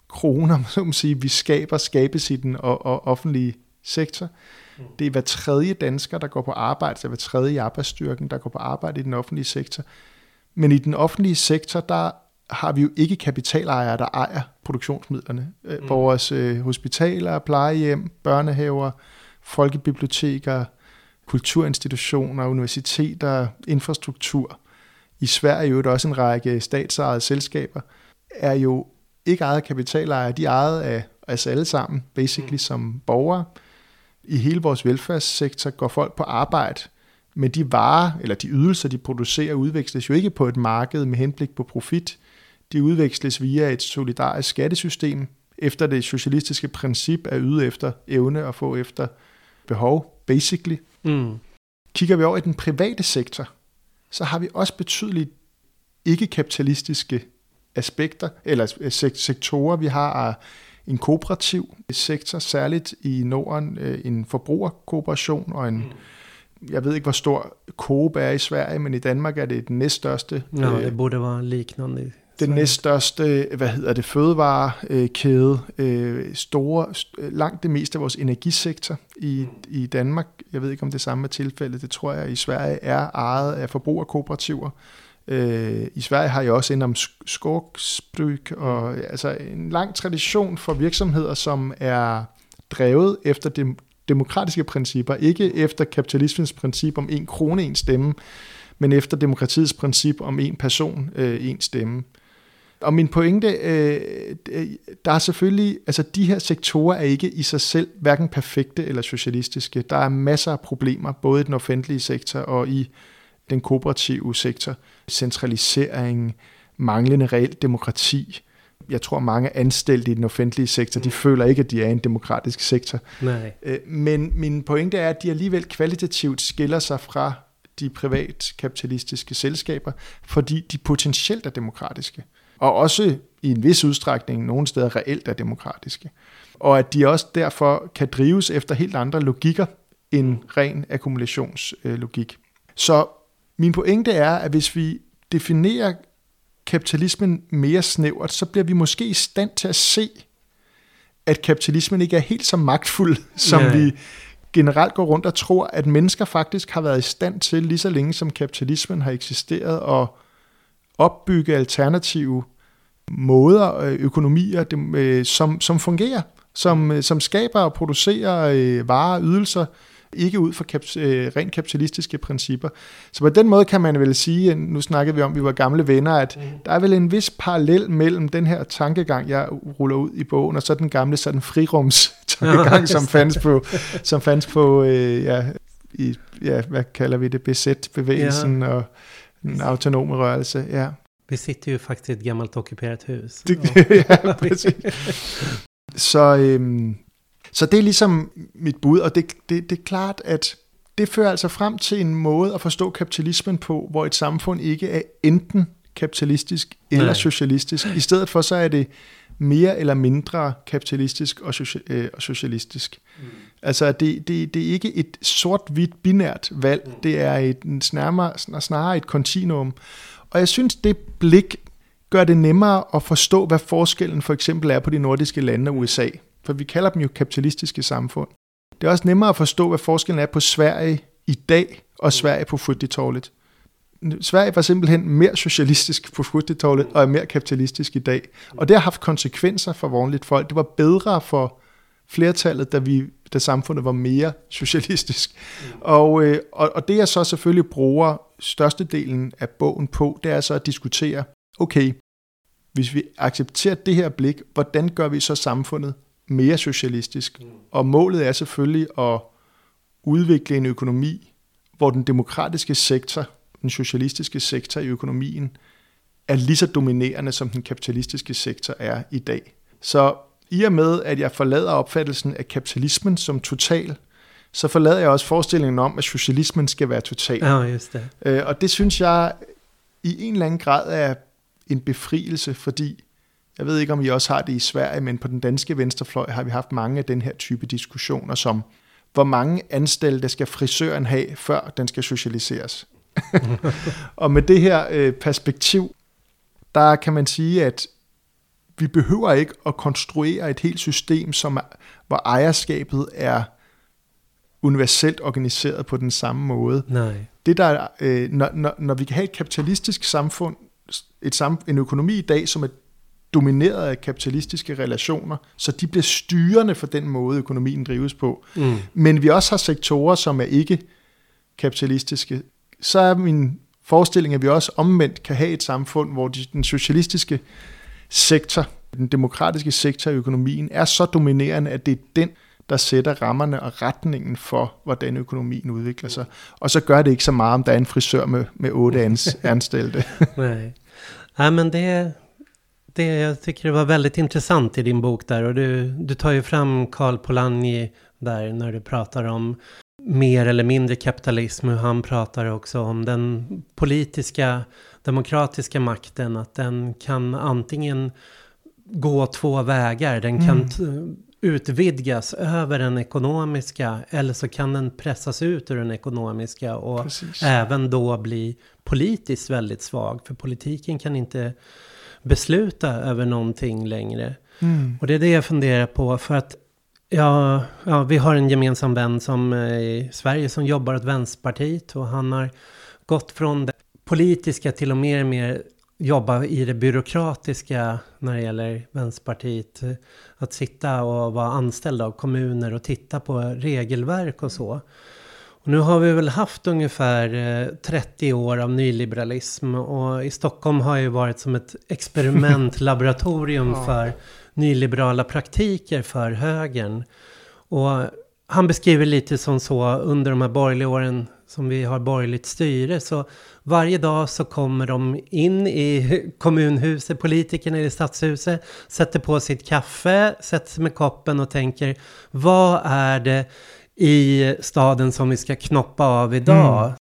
kroner, (laughs) så man sige, vi skaber, skabes i den og, og offentlige sektor. Det er hver tredje dansker, der går på arbejde, så hver tredje arbejdsstyrken, der går på arbejde i den offentlige sektor. Men i den offentlige sektor, der har vi jo ikke kapitalejere, der ejer produktionsmidlerne. Mm. Vores øh, hospitaler, plejehjem, børnehaver, folkebiblioteker, kulturinstitutioner, universiteter, infrastruktur. I Sverige er jo også en række statsejede selskaber, er jo ikke ejet af kapitalejere, de er ejet af os alle sammen, basically mm. som borgere. I hele vores velfærdssektor går folk på arbejde, men de varer eller de ydelser, de producerer, udveksles jo ikke på et marked med henblik på profit. De udveksles via et solidarisk skattesystem, efter det socialistiske princip er yde efter evne og få efter behov, basically. Mm. Kigger vi over i den private sektor, så har vi også betydeligt ikke-kapitalistiske aspekter, eller sektorer. Vi har en kooperativ sektor, særligt i Norden øh, en forbrugerkooperation og en, mm. jeg ved ikke hvor stor Coop er i Sverige, men i Danmark er det den næststørste. Ja, det borde være liknande den næststørste, hvad hedder det, fødevarekæde, øh, store, langt det meste af vores energisektor i, i Danmark, jeg ved ikke om det samme er tilfældet, det tror jeg i Sverige er ejet af forbrugerkooperativer. Øh, I Sverige har jeg også inden om skogsbrug, og altså en lang tradition for virksomheder, som er drevet efter de demokratiske principper, ikke efter kapitalismens princip om en krone, en stemme, men efter demokratiets princip om en person, øh, en stemme. Og min pointe, øh, der er selvfølgelig, altså de her sektorer er ikke i sig selv hverken perfekte eller socialistiske. Der er masser af problemer, både i den offentlige sektor og i den kooperative sektor. Centralisering, manglende reelt demokrati. Jeg tror, mange ansatte i den offentlige sektor, de føler ikke, at de er en demokratisk sektor. Nej. Øh, men min pointe er, at de alligevel kvalitativt skiller sig fra de privat kapitalistiske selskaber, fordi de potentielt er demokratiske og også i en vis udstrækning nogle steder reelt er demokratiske. Og at de også derfor kan drives efter helt andre logikker end ren akkumulationslogik. Så min pointe er, at hvis vi definerer kapitalismen mere snævert, så bliver vi måske i stand til at se, at kapitalismen ikke er helt så magtfuld, som Nej. vi generelt går rundt og tror, at mennesker faktisk har været i stand til, lige så længe som kapitalismen har eksisteret, og opbygge alternative måder, øh, økonomier, øh, som, som fungerer, som, øh, som skaber og producerer varer og ydelser, ikke ud fra kap- rent kapitalistiske principper. Så på den måde kan man vel sige, nu snakkede vi om, at vi var gamle venner, at mm. der er vel en vis parallel mellem den her tankegang, jeg ruller ud i bogen, og så den gamle sådan frirums tankegang, (laughs) som fandt på, som fandt på øh, ja, i, ja, hvad kalder vi det, BZ-bevægelsen ja. og den autonome rørelse. Ja. Vi sitter ju faktiskt i ett gammalt ockuperat hus. Det, (laughs) ja, precis. så, øhm, så det er ligesom mit bud, og det, det, det er klart, at det fører altså frem til en måde at forstå kapitalismen på, hvor et samfund ikke er enten kapitalistisk eller Nej. socialistisk. I stedet for så er det mere eller mindre kapitalistisk og, social, øh, og socialistisk. Mm. Altså det, det, det er ikke et sort-hvidt binært valg, mm. det er et, snarere, snarere et kontinuum. Og jeg synes, det blik gør det nemmere at forstå, hvad forskellen for eksempel er på de nordiske lande og USA. For vi kalder dem jo kapitalistiske samfund. Det er også nemmere at forstå, hvad forskellen er på Sverige i dag og Sverige på 40-tallet. Sverige var simpelthen mere socialistisk på 40-tallet og er mere kapitalistisk i dag. Og det har haft konsekvenser for vanligt folk. Det var bedre for flertallet, da, vi, da samfundet var mere socialistisk. (laughs) Og, øh, og, og det jeg så selvfølgelig bruger størstedelen af bogen på, det er så at diskutere, okay, hvis vi accepterer det her blik, hvordan gør vi så samfundet mere socialistisk? Og målet er selvfølgelig at udvikle en økonomi, hvor den demokratiske sektor, den socialistiske sektor i økonomien, er lige så dominerende, som den kapitalistiske sektor er i dag. Så i og med, at jeg forlader opfattelsen af kapitalismen som total, så forlader jeg også forestillingen om, at socialismen skal være total. Ja, just det. Øh, og det synes jeg i en eller anden grad er en befrielse, fordi jeg ved ikke, om I også har det i Sverige, men på den danske venstrefløj har vi haft mange af den her type diskussioner, som hvor mange ansatte skal frisøren have, før den skal socialiseres. (laughs) (laughs) og med det her øh, perspektiv, der kan man sige, at vi behøver ikke at konstruere et helt system, som er, hvor ejerskabet er universelt organiseret på den samme måde. Nej. Det der, øh, når, når, når vi kan have et kapitalistisk samfund, et sam, en økonomi i dag, som er domineret af kapitalistiske relationer, så de bliver styrende for den måde, økonomien drives på. Mm. Men vi også har sektorer, som er ikke kapitalistiske. Så er min forestilling, at vi også omvendt kan have et samfund, hvor de, den socialistiske sektor, den demokratiske sektor i økonomien, er så dominerende, at det er den, der sætter rammerne og retningen for, hvordan økonomien udvikler sig. Og så gør det ikke så meget, om der er en frisør med, med otte ans, (laughs) anställda. Nej. Ja, men det, det, jag tycker det var väldigt intressant i din bok där. Och du, du tar ju fram Karl Polanyi där när du pratar om mer eller mindre kapitalism. Och han pratar också om den politiska, demokratiska makten. Att den kan antingen gå två vägar. Den kan mm. utvidgas över den ekonomiska eller så kan den pressas ut ur den ekonomiska och Precis. även då bli politiskt väldigt svag. För politiken kan inte besluta över någonting längre. Mm. Och det är det jag funderar på för att ja, ja, vi har en gemensam vän som i Sverige som jobbar åt Vänsterpartiet och han har gått från det politiska till mer och mer jobba i det byråkratiska när det gäller Vänsterpartiet. Att sitta och vara anställd av kommuner och titta på regelverk och så. Och nu har vi väl haft ungefär 30 eh, år av nyliberalism och i Stockholm har ju varit som ett experimentlaboratorium (laughs) ja. för nyliberala praktiker för högern. Och han beskriver lite som så under de här borgerliga åren som vi har borgerligt styre så varje dag så kommer de in i kommunhuset, politikerna i stadshuset, sätter på sitt kaffe, sätter sig med koppen och tänker vad är det i staden som vi ska knoppa av idag? Mm.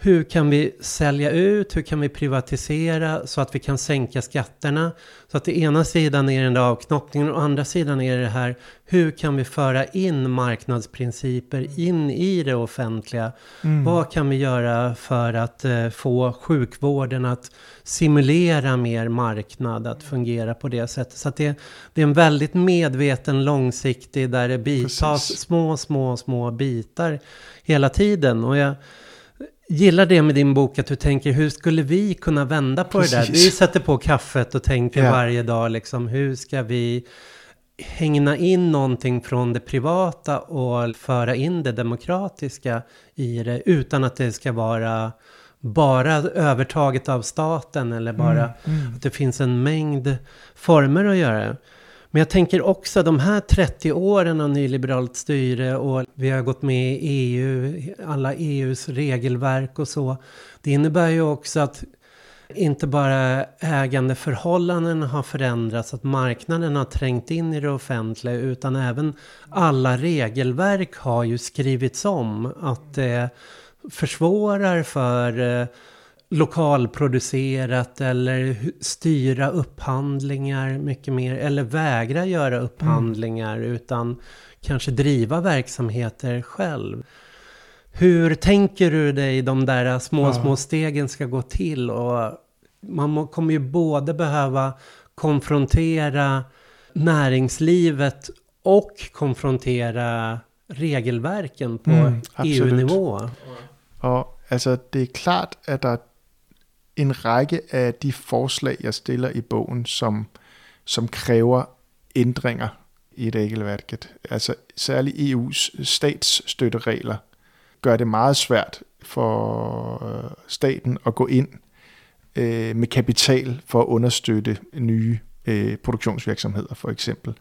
Hur kan vi sälja ut? Hur kan vi privatisera så att vi kan sänka skatterna? Så att det ena sidan är den där avknoppningen och andra sidan är det här hur kan vi föra in marknadsprinciper in i det offentliga? Mm. Vad kan vi göra för att eh, få sjukvården att simulera mer marknad, att fungera på det sättet? Så att det, det är en väldigt medveten, långsiktig, där det bitas små, små, små bitar hela tiden. Och jag gillar det med din bok att du tänker hur skulle vi kunna vända på Precis. det där? Vi sätter på kaffet och tänker ja. varje dag liksom hur ska vi hängna in någonting från det privata och föra in det demokratiska i det utan att det ska vara bara övertaget av staten eller bara mm, mm. att det finns en mängd former att göra det. Men jag tänker också de här 30 åren av nyliberalt styre och vi har gått med i EU, alla EUs regelverk och så. Det innebär ju också att inte bara ägandeförhållanden har förändrats, att marknaden har trängt in i det offentliga, utan även alla regelverk har ju skrivits om. Att det försvårar för eh, lokalproducerat eller styra upphandlingar mycket mer. Eller vägra göra upphandlingar mm. utan kanske driva verksamheter själv. Hur tänker du dig de där små, ja. små stegen ska gå till? Och man kommer ju både behöva konfrontera näringslivet och konfrontera regelverken på mm, EU-nivå. Ja, alltså det är klart att det en række af de forslag, jeg stiller i bogen, som, som kræver ændringer i regelværket. Altså særligt EU's statsstøtteregler gør det meget svært for øh, staten at gå ind øh, med kapital for at understøtte nye øh, produktionsvirksomheder for eksempel.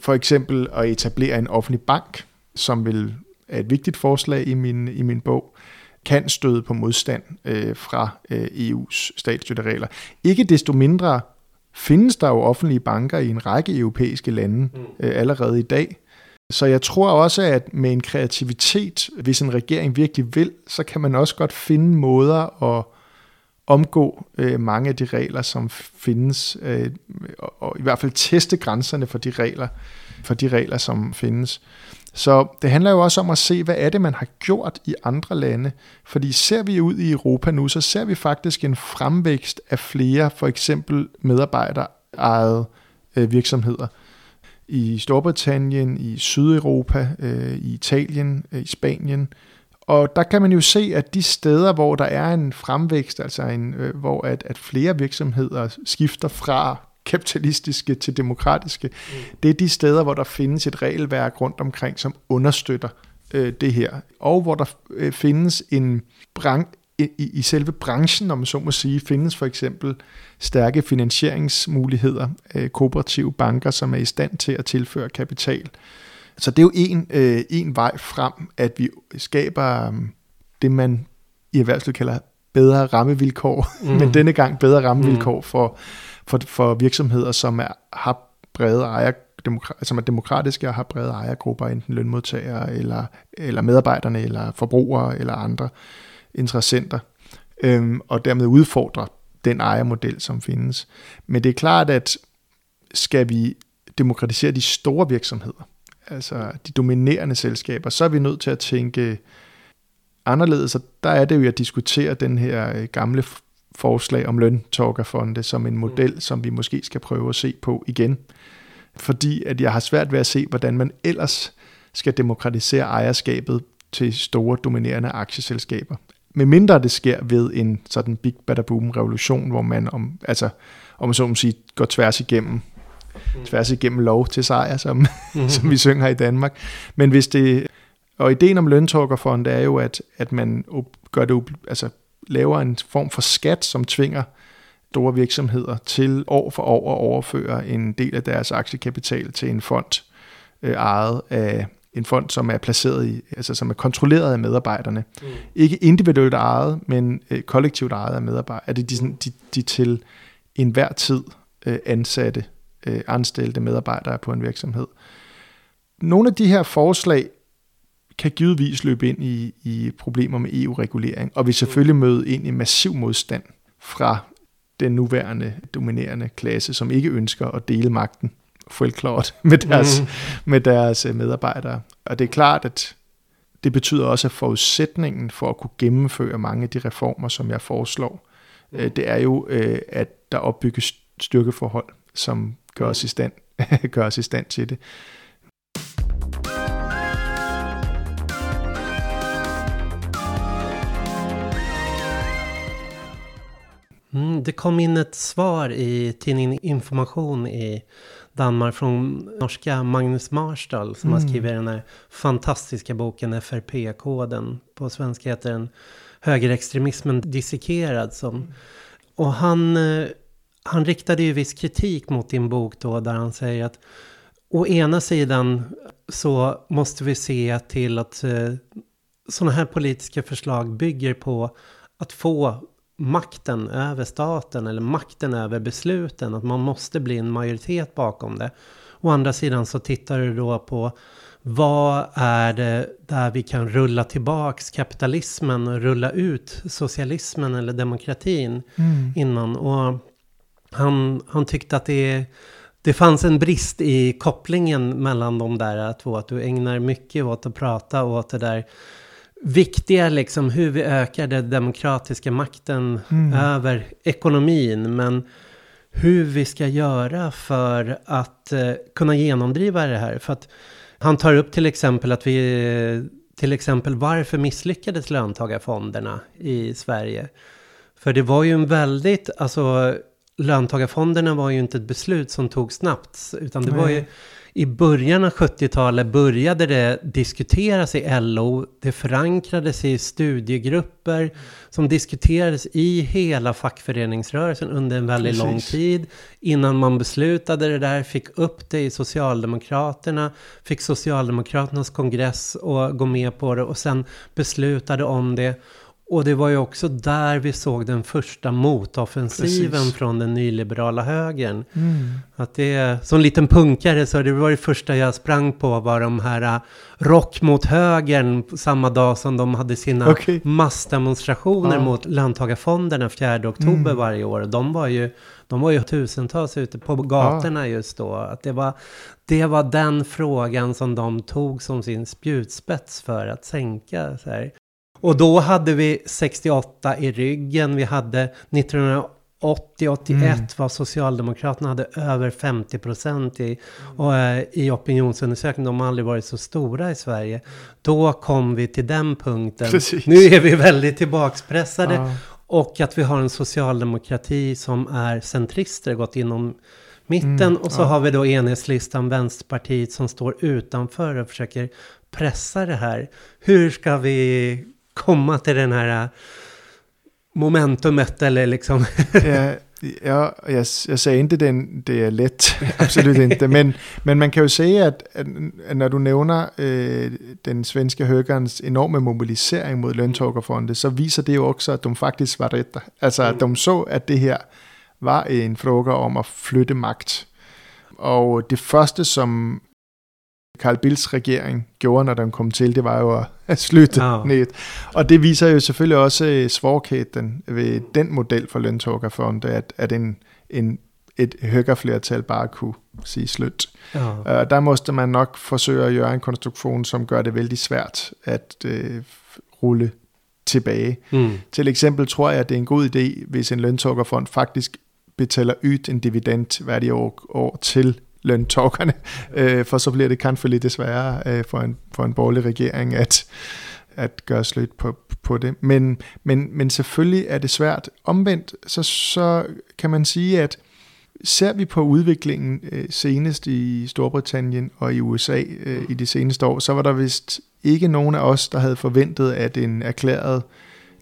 For eksempel at etablere en offentlig bank, som vil er et vigtigt forslag i min, i min bog, kan støde på modstand øh, fra øh, EU's statsstøtteregler. Ikke desto mindre findes der jo offentlige banker i en række europæiske lande mm. øh, allerede i dag. Så jeg tror også, at med en kreativitet, hvis en regering virkelig vil, så kan man også godt finde måder at omgå øh, mange af de regler, som findes, øh, og, og i hvert fald teste grænserne for de regler, for de regler, som findes. Så det handler jo også om at se, hvad er det, man har gjort i andre lande. Fordi ser vi ud i Europa nu, så ser vi faktisk en fremvækst af flere, for eksempel medarbejderejede øh, virksomheder. I Storbritannien, i Sydeuropa, øh, i Italien, øh, i Spanien. Og der kan man jo se, at de steder, hvor der er en fremvækst, altså en, øh, hvor at, at flere virksomheder skifter fra kapitalistiske til demokratiske, mm. det er de steder, hvor der findes et regelværk rundt omkring, som understøtter øh, det her. Og hvor der øh, findes en bran i, i selve branchen, om man så må sige, findes for eksempel stærke finansieringsmuligheder, øh, kooperative banker, som er i stand til at tilføre kapital. Så det er jo en, øh, en vej frem, at vi skaber øh, det, man i erhvervslivet kalder bedre rammevilkår, (laughs) mm. men denne gang bedre rammevilkår mm. for for, for virksomheder, som er, har brede ejer, demokra- som er demokratiske og har brede ejergrupper, enten lønmodtagere, eller, eller medarbejderne, eller forbrugere, eller andre interessenter, øhm, og dermed udfordre den ejermodel, som findes. Men det er klart, at skal vi demokratisere de store virksomheder, altså de dominerende selskaber, så er vi nødt til at tænke anderledes, og der er det jo at diskutere den her øh, gamle forslag om løntorkerfonde som en model, som vi måske skal prøve at se på igen. Fordi at jeg har svært ved at se, hvordan man ellers skal demokratisere ejerskabet til store dominerende aktieselskaber. Med mindre det sker ved en sådan big bada boom revolution, hvor man om, altså, om så må sige, går tværs igennem mm. tværs igennem lov til sejr, som, mm-hmm. (laughs) som vi synger i Danmark. Men hvis det, og ideen om løntorkerfond er jo, at, at man gør det, altså laver en form for skat, som tvinger store virksomheder til år for år at overføre en del af deres aktiekapital til en fond øh, ejet af en fond, som er placeret i, altså som er kontrolleret af medarbejderne. Mm. Ikke individuelt ejet, men øh, kollektivt ejet af medarbejdere. Er det de, de, de til enhver tid øh, ansatte, øh, anstillede medarbejdere på en virksomhed. Nogle af de her forslag kan givetvis løbe ind i, i problemer med EU-regulering, og vi selvfølgelig møde ind i massiv modstand fra den nuværende dominerende klasse, som ikke ønsker at dele magten fuldklart (laughs) med deres, mm. med deres øh, medarbejdere. Og det er klart, at det betyder også, at forudsætningen for at kunne gennemføre mange af de reformer, som jeg foreslår, mm. det er jo, øh, at der opbygges styrkeforhold, som gør os i stand, (laughs) gør os i stand til det. Mm, det kom in ett svar i tidningen Information i Danmark från norska Magnus Marstal som mm. har skrivit den här fantastiska boken FRP-koden. På svenska heter den Högerextremismen dissekerad. Som, mm. och han, eh, han riktade ju viss kritik mot din bok då där han säger att å ena sidan så måste vi se till att eh, sådana här politiska förslag bygger på att få makten över staten eller makten över besluten. Att man måste bli en majoritet bakom det. Å andra sidan så tittar du då på vad är det där vi kan rulla tillbaks kapitalismen och rulla ut socialismen eller demokratin mm. innan. Och han, han tyckte att det, det fanns en brist i kopplingen mellan de där två. Att du ägnar mycket åt att prata åt det där viktiga liksom hur vi ökar den demokratiska makten mm. över ekonomin. Men hur vi ska göra för att eh, kunna genomdriva det här. För att han tar upp till exempel att vi, till exempel varför misslyckades löntagarfonderna i Sverige? För det var ju en väldigt, alltså löntagarfonderna var ju inte ett beslut som tog snabbt, utan det Nej. var ju i början av 70-talet började det diskuteras i LO. Det förankrades i studiegrupper som diskuterades i hela fackföreningsrörelsen under en väldigt Precis. lång tid. Innan man beslutade det där, fick upp det i Socialdemokraterna, fick Socialdemokraternas kongress att gå med på det och sen beslutade om det. Och det var ju också där vi såg den första motoffensiven Precis. från den nyliberala högern. Mm. Att det, som liten punkare så det var det första jag sprang på var de här äh, rock mot högern samma dag som de hade sina okay. massdemonstrationer ja. mot löntagarfonderna 4 oktober mm. varje år. De var ju de var ju tusentals ute på gatorna ja. just då. Att det, var, det var den frågan som de tog som sin spjutspets för att sänka så här, och då hade vi 68 i ryggen. Vi hade 1980, 81 mm. var Socialdemokraterna hade över 50 procent i, och, eh, i opinionsundersökningen. De har aldrig varit så stora i Sverige. Då kom vi till den punkten. Precis. Nu är vi väldigt tillbakspressade. Ja. Och att vi har en socialdemokrati som är centrister, gått inom mitten. Mm, och så ja. har vi då enhetslistan, Vänsterpartiet, som står utanför och försöker pressa det här. Hur ska vi komma till den här äh, momentumet eller liksom... (laughs) ja, ja jag, jag säger inte det, det är lätt, (laughs) absolut inte, men, men man kan ju säga att, att när du nävner øh, den svenska högerns enorma mobilisering mot löntagarfonder så visar det ju också att de faktiskt var rätta. Alltså att de så att det här var en fråga om att flytte makt. Og det første, som Carl Bills regering gjorde, når den kom til, det var jo at slutte oh. ned. Og det viser jo selvfølgelig også øh, svagheden ved den model for løntåkerfonde, at, at en, en et højreflertal bare kunne sige slut. Ja. Uh, der måste man nok forsøge at gøre en konstruktion, som gør det vældig svært at uh, rulle tilbage. Mm. Til eksempel tror jeg, at det er en god idé, hvis en løntoggerfond faktisk betaler ud en dividend hver de år, år til løntoggerne, øh, for så bliver det kanskje lidt desværre øh, for, en, for en borgerlig regering at, at gøre slut på, på det. Men, men, men selvfølgelig er det svært. Omvendt, så, så kan man sige, at ser vi på udviklingen øh, senest i Storbritannien og i USA øh, i de seneste år, så var der vist ikke nogen af os, der havde forventet, at en erklæret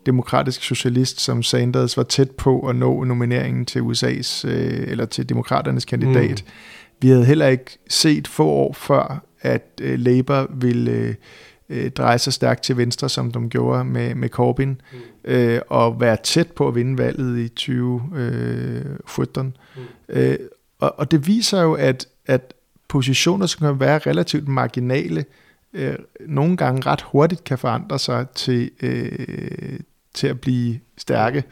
demokratisk socialist som Sanders var tæt på at nå nomineringen til USA's øh, eller til demokraternes kandidat. Mm. Vi havde heller ikke set få år før, at øh, Labour ville øh, øh, dreje sig stærkt til venstre, som de gjorde med, med Corbyn, mm. øh, og være tæt på at vinde valget i 2014. Øh, mm. øh, og, og det viser jo, at, at positioner, som kan være relativt marginale, øh, nogle gange ret hurtigt kan forandre sig til, øh, til at blive stærke.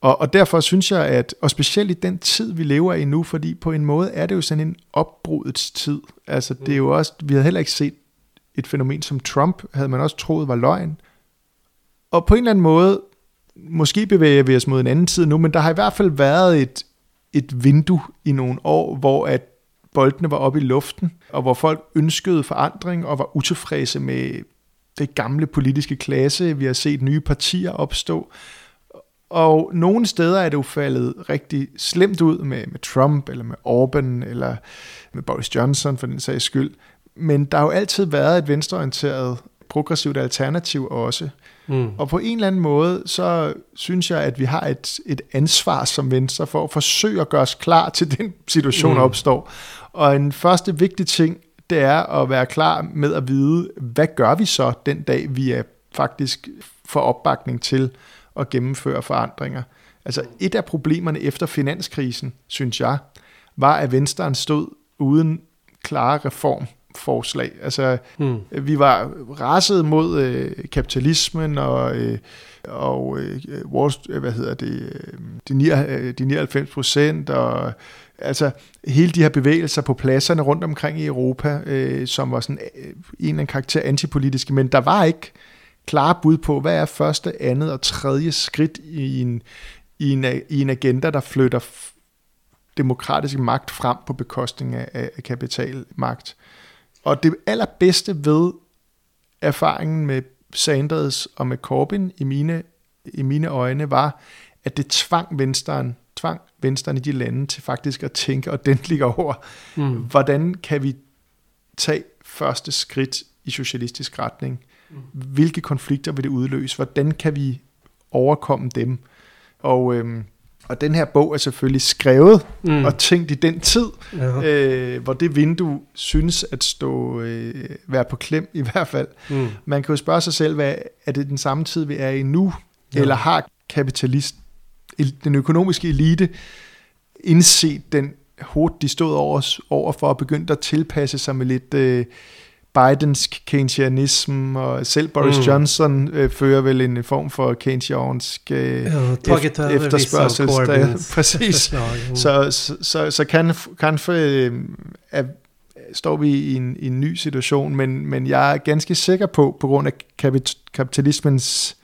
Og, og derfor synes jeg, at, og specielt i den tid, vi lever i nu, fordi på en måde er det jo sådan en opbrudets tid. Altså det er jo også, vi havde heller ikke set et fænomen som Trump, havde man også troet var løgn. Og på en eller anden måde, måske bevæger vi os mod en anden tid nu, men der har i hvert fald været et, et vindue i nogle år, hvor at boldene var oppe i luften, og hvor folk ønskede forandring og var utilfredse med det gamle politiske klasse. Vi har set nye partier opstå. Og nogle steder er det jo faldet rigtig slemt ud med, med Trump, eller med Orban, eller med Boris Johnson for den sags skyld. Men der har jo altid været et venstreorienteret progressivt alternativ også. Mm. Og på en eller anden måde, så synes jeg, at vi har et, et ansvar som venstre for at forsøge at gøre os klar til den situation, mm. opstår. Og en første vigtig ting, det er at være klar med at vide, hvad gør vi så den dag, vi er faktisk for opbakning til at gennemføre forandringer. Altså et af problemerne efter finanskrisen, synes jeg, var, at Venstre stod uden klare reformforslag. Altså, hmm. vi var raset mod øh, kapitalismen og, øh, og øh, vores, hvad hedder det, øh, de, 9, øh, de 99 procent og altså hele de her bevægelser på pladserne rundt omkring i Europa, øh, som var sådan øh, en eller anden karakter antipolitiske, men der var ikke klare bud på, hvad er første, andet og tredje skridt i en, i en, i en agenda, der flytter demokratisk magt frem på bekostning af, af kapitalmagt. Og det allerbedste ved erfaringen med Sanders og med Corbyn i mine, i mine øjne var, at det tvang venstren, tvang venstren i de lande til faktisk at tænke og den ligger over, mm. hvordan kan vi tage første skridt i socialistisk retning? Hvilke konflikter vil det udløse? Hvordan kan vi overkomme dem? Og, øhm, og den her bog er selvfølgelig skrevet mm. og tænkt i den tid, ja. øh, hvor det vindue synes at stå øh, være på klem i (laughs) hvert fald. Mm. Man kan jo spørge sig selv, hvad, er det den samme tid, vi er i nu? Ja. Eller har kapitalist, den økonomiske elite indset den hårdt, de stod over, over for at begynde at tilpasse sig med lidt... Øh, Bidens keynesianisme, og selv Boris mm. Johnson øh, fører vel en form for keynesiansk øh, ja, efter, efterspørgsel. (laughs) Præcis. Så, så, så, så kan, kan for, øh, er, står vi i en, i en ny situation, men, men jeg er ganske sikker på, på grund af kapitalismens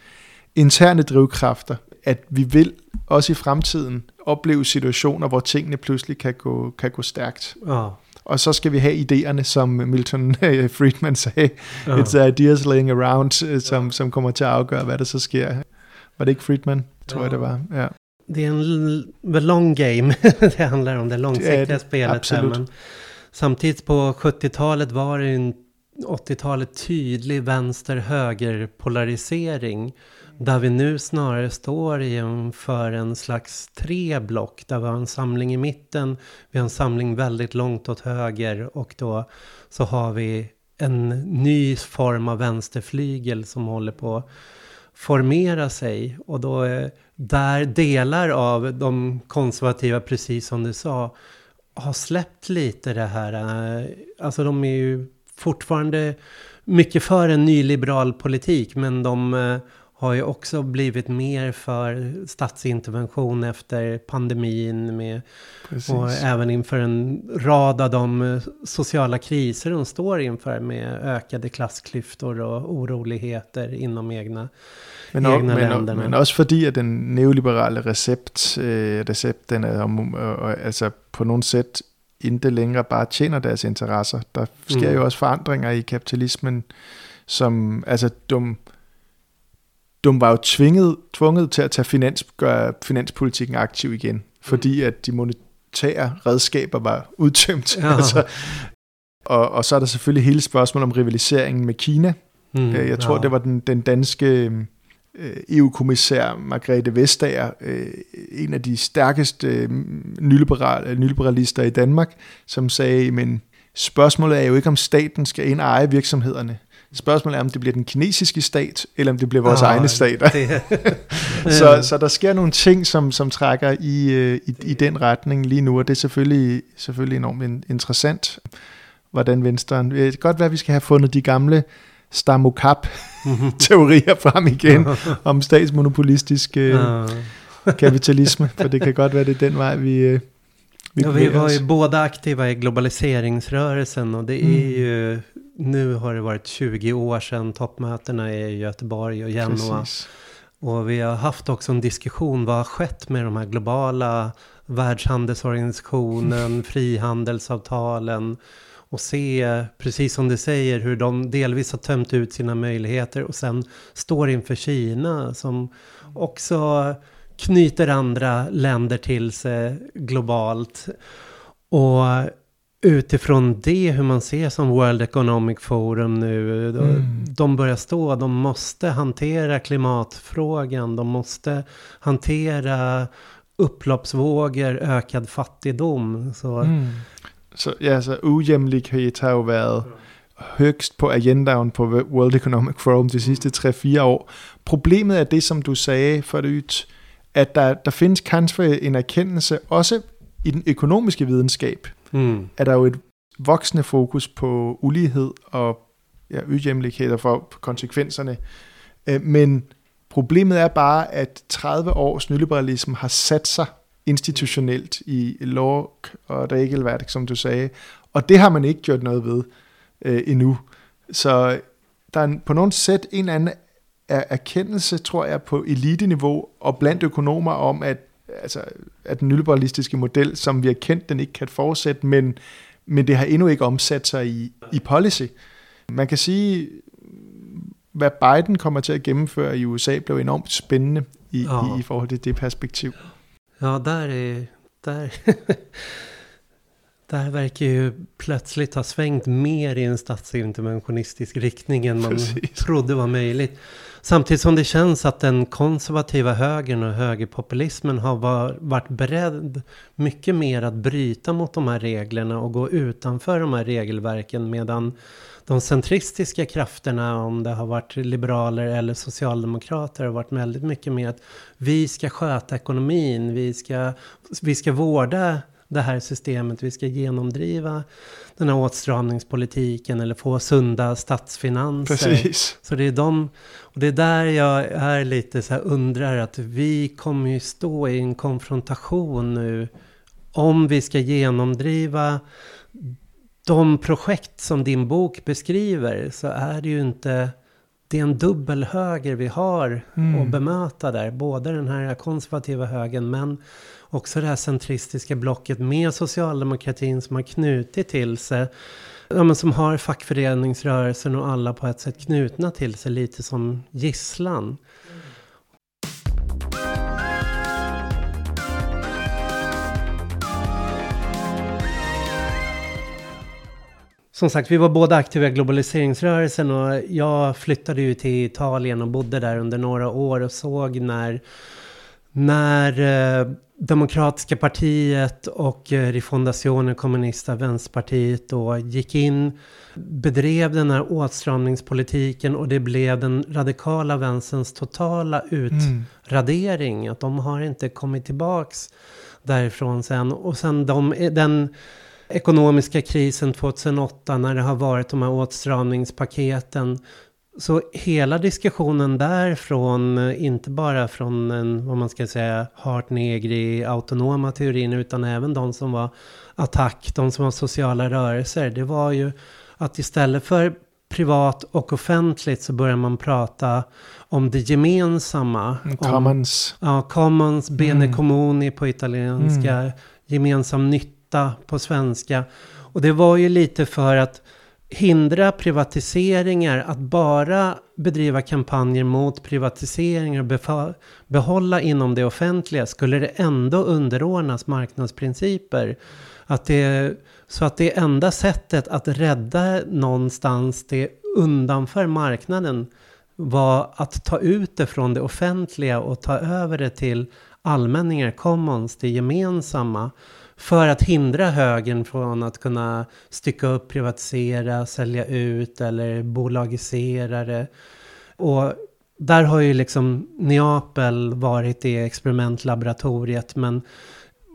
interne drivkræfter, at vi vil også i fremtiden opleve situationer, hvor tingene pludselig kan gå, kan gå stærkt. Oh og så skal vi have idéerne, som Milton (laughs) Friedman sagde, uh. it's ideas laying around, øh, som, som kommer til at afgøre, hvad der så sker. Var det ikke Friedman, tror uh. jeg det var? Ja. Det är en the long game (laughs) det handlar om, det långsiktiga det spelet. Absolut. Här, men samtidigt på 70-talet var det en 80-talet tydlig vänster-höger polarisering. Där vi nu snarare står inför en slags tre block. Där vi har en samling i mitten, vi har en samling väldigt långt åt höger och då så har vi en ny form av vänsterflygel som håller på att formera sig. Och då är där delar av de konservativa, precis som du sa, har släppt lite det här. Eh, alltså de är ju fortfarande mycket för en nyliberal politik, men de eh, har ju också blivit mer för statsintervention efter pandemin. Med, och även inför en rad av de sociala kriser de står inför med ökade klassklyftor och oroligheter inom egna men, og, men, men også fordi at den neoliberale recept, recept den er om, øh, altså på nogle sæt ikke længere bare tjener deres interesser. Der sker mm. jo også forandringer i kapitalismen, som altså dum, dum var jo tvinget, tvunget til at tage finans, gøre finanspolitikken aktiv igen, fordi mm. at de monetære redskaber var udtømt. Ja. (laughs) altså, og, og så er der selvfølgelig hele spørgsmålet om rivaliseringen med Kina. Mm, jeg tror, ja. det var den, den danske Øh, EU-kommissær Margrethe Vestager, øh, en af de stærkeste øh, nyliberal, nyliberalister i Danmark, som sagde, men spørgsmålet er jo ikke, om staten skal ind og eje virksomhederne. Spørgsmålet er, om det bliver den kinesiske stat, eller om det bliver vores oh, egne stater. Det. (laughs) så, så der sker nogle ting, som, som trækker i, i, i den retning lige nu, og det er selvfølgelig, selvfølgelig enormt interessant, hvordan Venstre... Det kan godt være, at vi skal have fundet de gamle stamokap-teorier (laughs) frem igen om statsmonopolistisk øh, kapitalisme, for det kan godt være, det er den vej, vi, øh, vi, ja, vi var ju båda aktiva i globaliseringsrörelsen och det är mm. ju, nu har det varit 20 år sedan toppmötena i Göteborg och. Precis. Och vi har haft också en diskussion, vad har skett med de här globala världshandelsorganisationen, (laughs) frihandelsavtalen, och se, precis som du säger, hur de delvis har tömt ut sina möjligheter och sen står inför Kina som också knyter andra länder till sig globalt. Och utifrån det, hur man ser som World Economic Forum nu, mm. de börjar stå, de måste hantera klimatfrågan, de måste hantera upploppsvågor, ökad fattigdom. Så mm. Så, ja, så ujæmlikhed har jo været højst på agendaen på World Economic Forum de sidste 3-4 år. Problemet er det, som du sagde for det, at der, der findes kanskje en erkendelse, også i den økonomiske videnskab, mm. er der jo et voksende fokus på ulighed og ja, ujæmlikhed og for konsekvenserne. Øh, men problemet er bare, at 30 års nyliberalisme har sat sig institutionelt i lov og regelværk, som du sagde. Og det har man ikke gjort noget ved øh, endnu. Så der er på nogen sæt en anden erkendelse, tror jeg, på eliteniveau og blandt økonomer om, at, altså, at den nyliberalistiske model, som vi har kendt, den ikke kan fortsætte, men, men det har endnu ikke omsat sig i, i policy. Man kan sige, hvad Biden kommer til at gennemføre i USA, blev enormt spændende i, oh. i, i forhold til det perspektiv. Ja, där är... Där, där verkar ju plötsligt ha svängt mer i en statsinterventionistisk riktning än man Precis. trodde var möjligt. Samtidigt som det känns att den konservativa högern och högerpopulismen har varit beredd mycket mer att bryta mot de här reglerna och gå utanför de här regelverken medan de centristiska krafterna, om det har varit liberaler eller socialdemokrater, har varit väldigt mycket mer att vi ska sköta ekonomin, vi ska, vi ska vårda det här systemet, vi ska genomdriva den här åtstramningspolitiken eller få sunda statsfinanser. Precis. Så det är de, och det är där jag är lite så här undrar att vi kommer ju stå i en konfrontation nu om vi ska genomdriva de projekt som din bok beskriver så är det ju inte... Det är en dubbel höger vi har mm. att bemöta där. Både den här konservativa högen men också det här centristiska blocket med socialdemokratin som har knutit till sig. Ja, men som har fackföreningsrörelsen och alla på ett sätt knutna till sig lite som gisslan. Som sagt, vi var båda aktiva i globaliseringsrörelsen och jag flyttade ju till Italien och bodde där under några år och såg när, när eh, Demokratiska partiet och eh, Rifondazione Kommunista, Vänsterpartiet då gick in, bedrev den här åtstramningspolitiken och det blev den radikala vänsterns totala utradering. Mm. Att de har inte kommit tillbaks därifrån sen. Och sen de, den ekonomiska krisen 2008 när det har varit de här åtstramningspaketen Så hela diskussionen där från, eh, inte bara från en, vad man ska säga, hart negri autonoma teorin, utan även de som var attack, de som var sociala rörelser, det var ju att istället för privat och offentligt så börjar man prata om det gemensamma. Mm, commons. Om, ja, commons, bene mm. comuni på italienska, mm. gemensam nytta på svenska. Och det var ju lite för att hindra privatiseringar, att bara bedriva kampanjer mot privatiseringar och behålla inom det offentliga skulle det ändå underordnas marknadsprinciper. Att det, så att det enda sättet att rädda någonstans det undanför marknaden var att ta ut det från det offentliga och ta över det till allmänningar, commons, det gemensamma. För att hindra högern från att kunna stycka upp, privatisera, sälja ut eller bolagisera det. Och där har ju liksom Neapel varit det experimentlaboratoriet. Men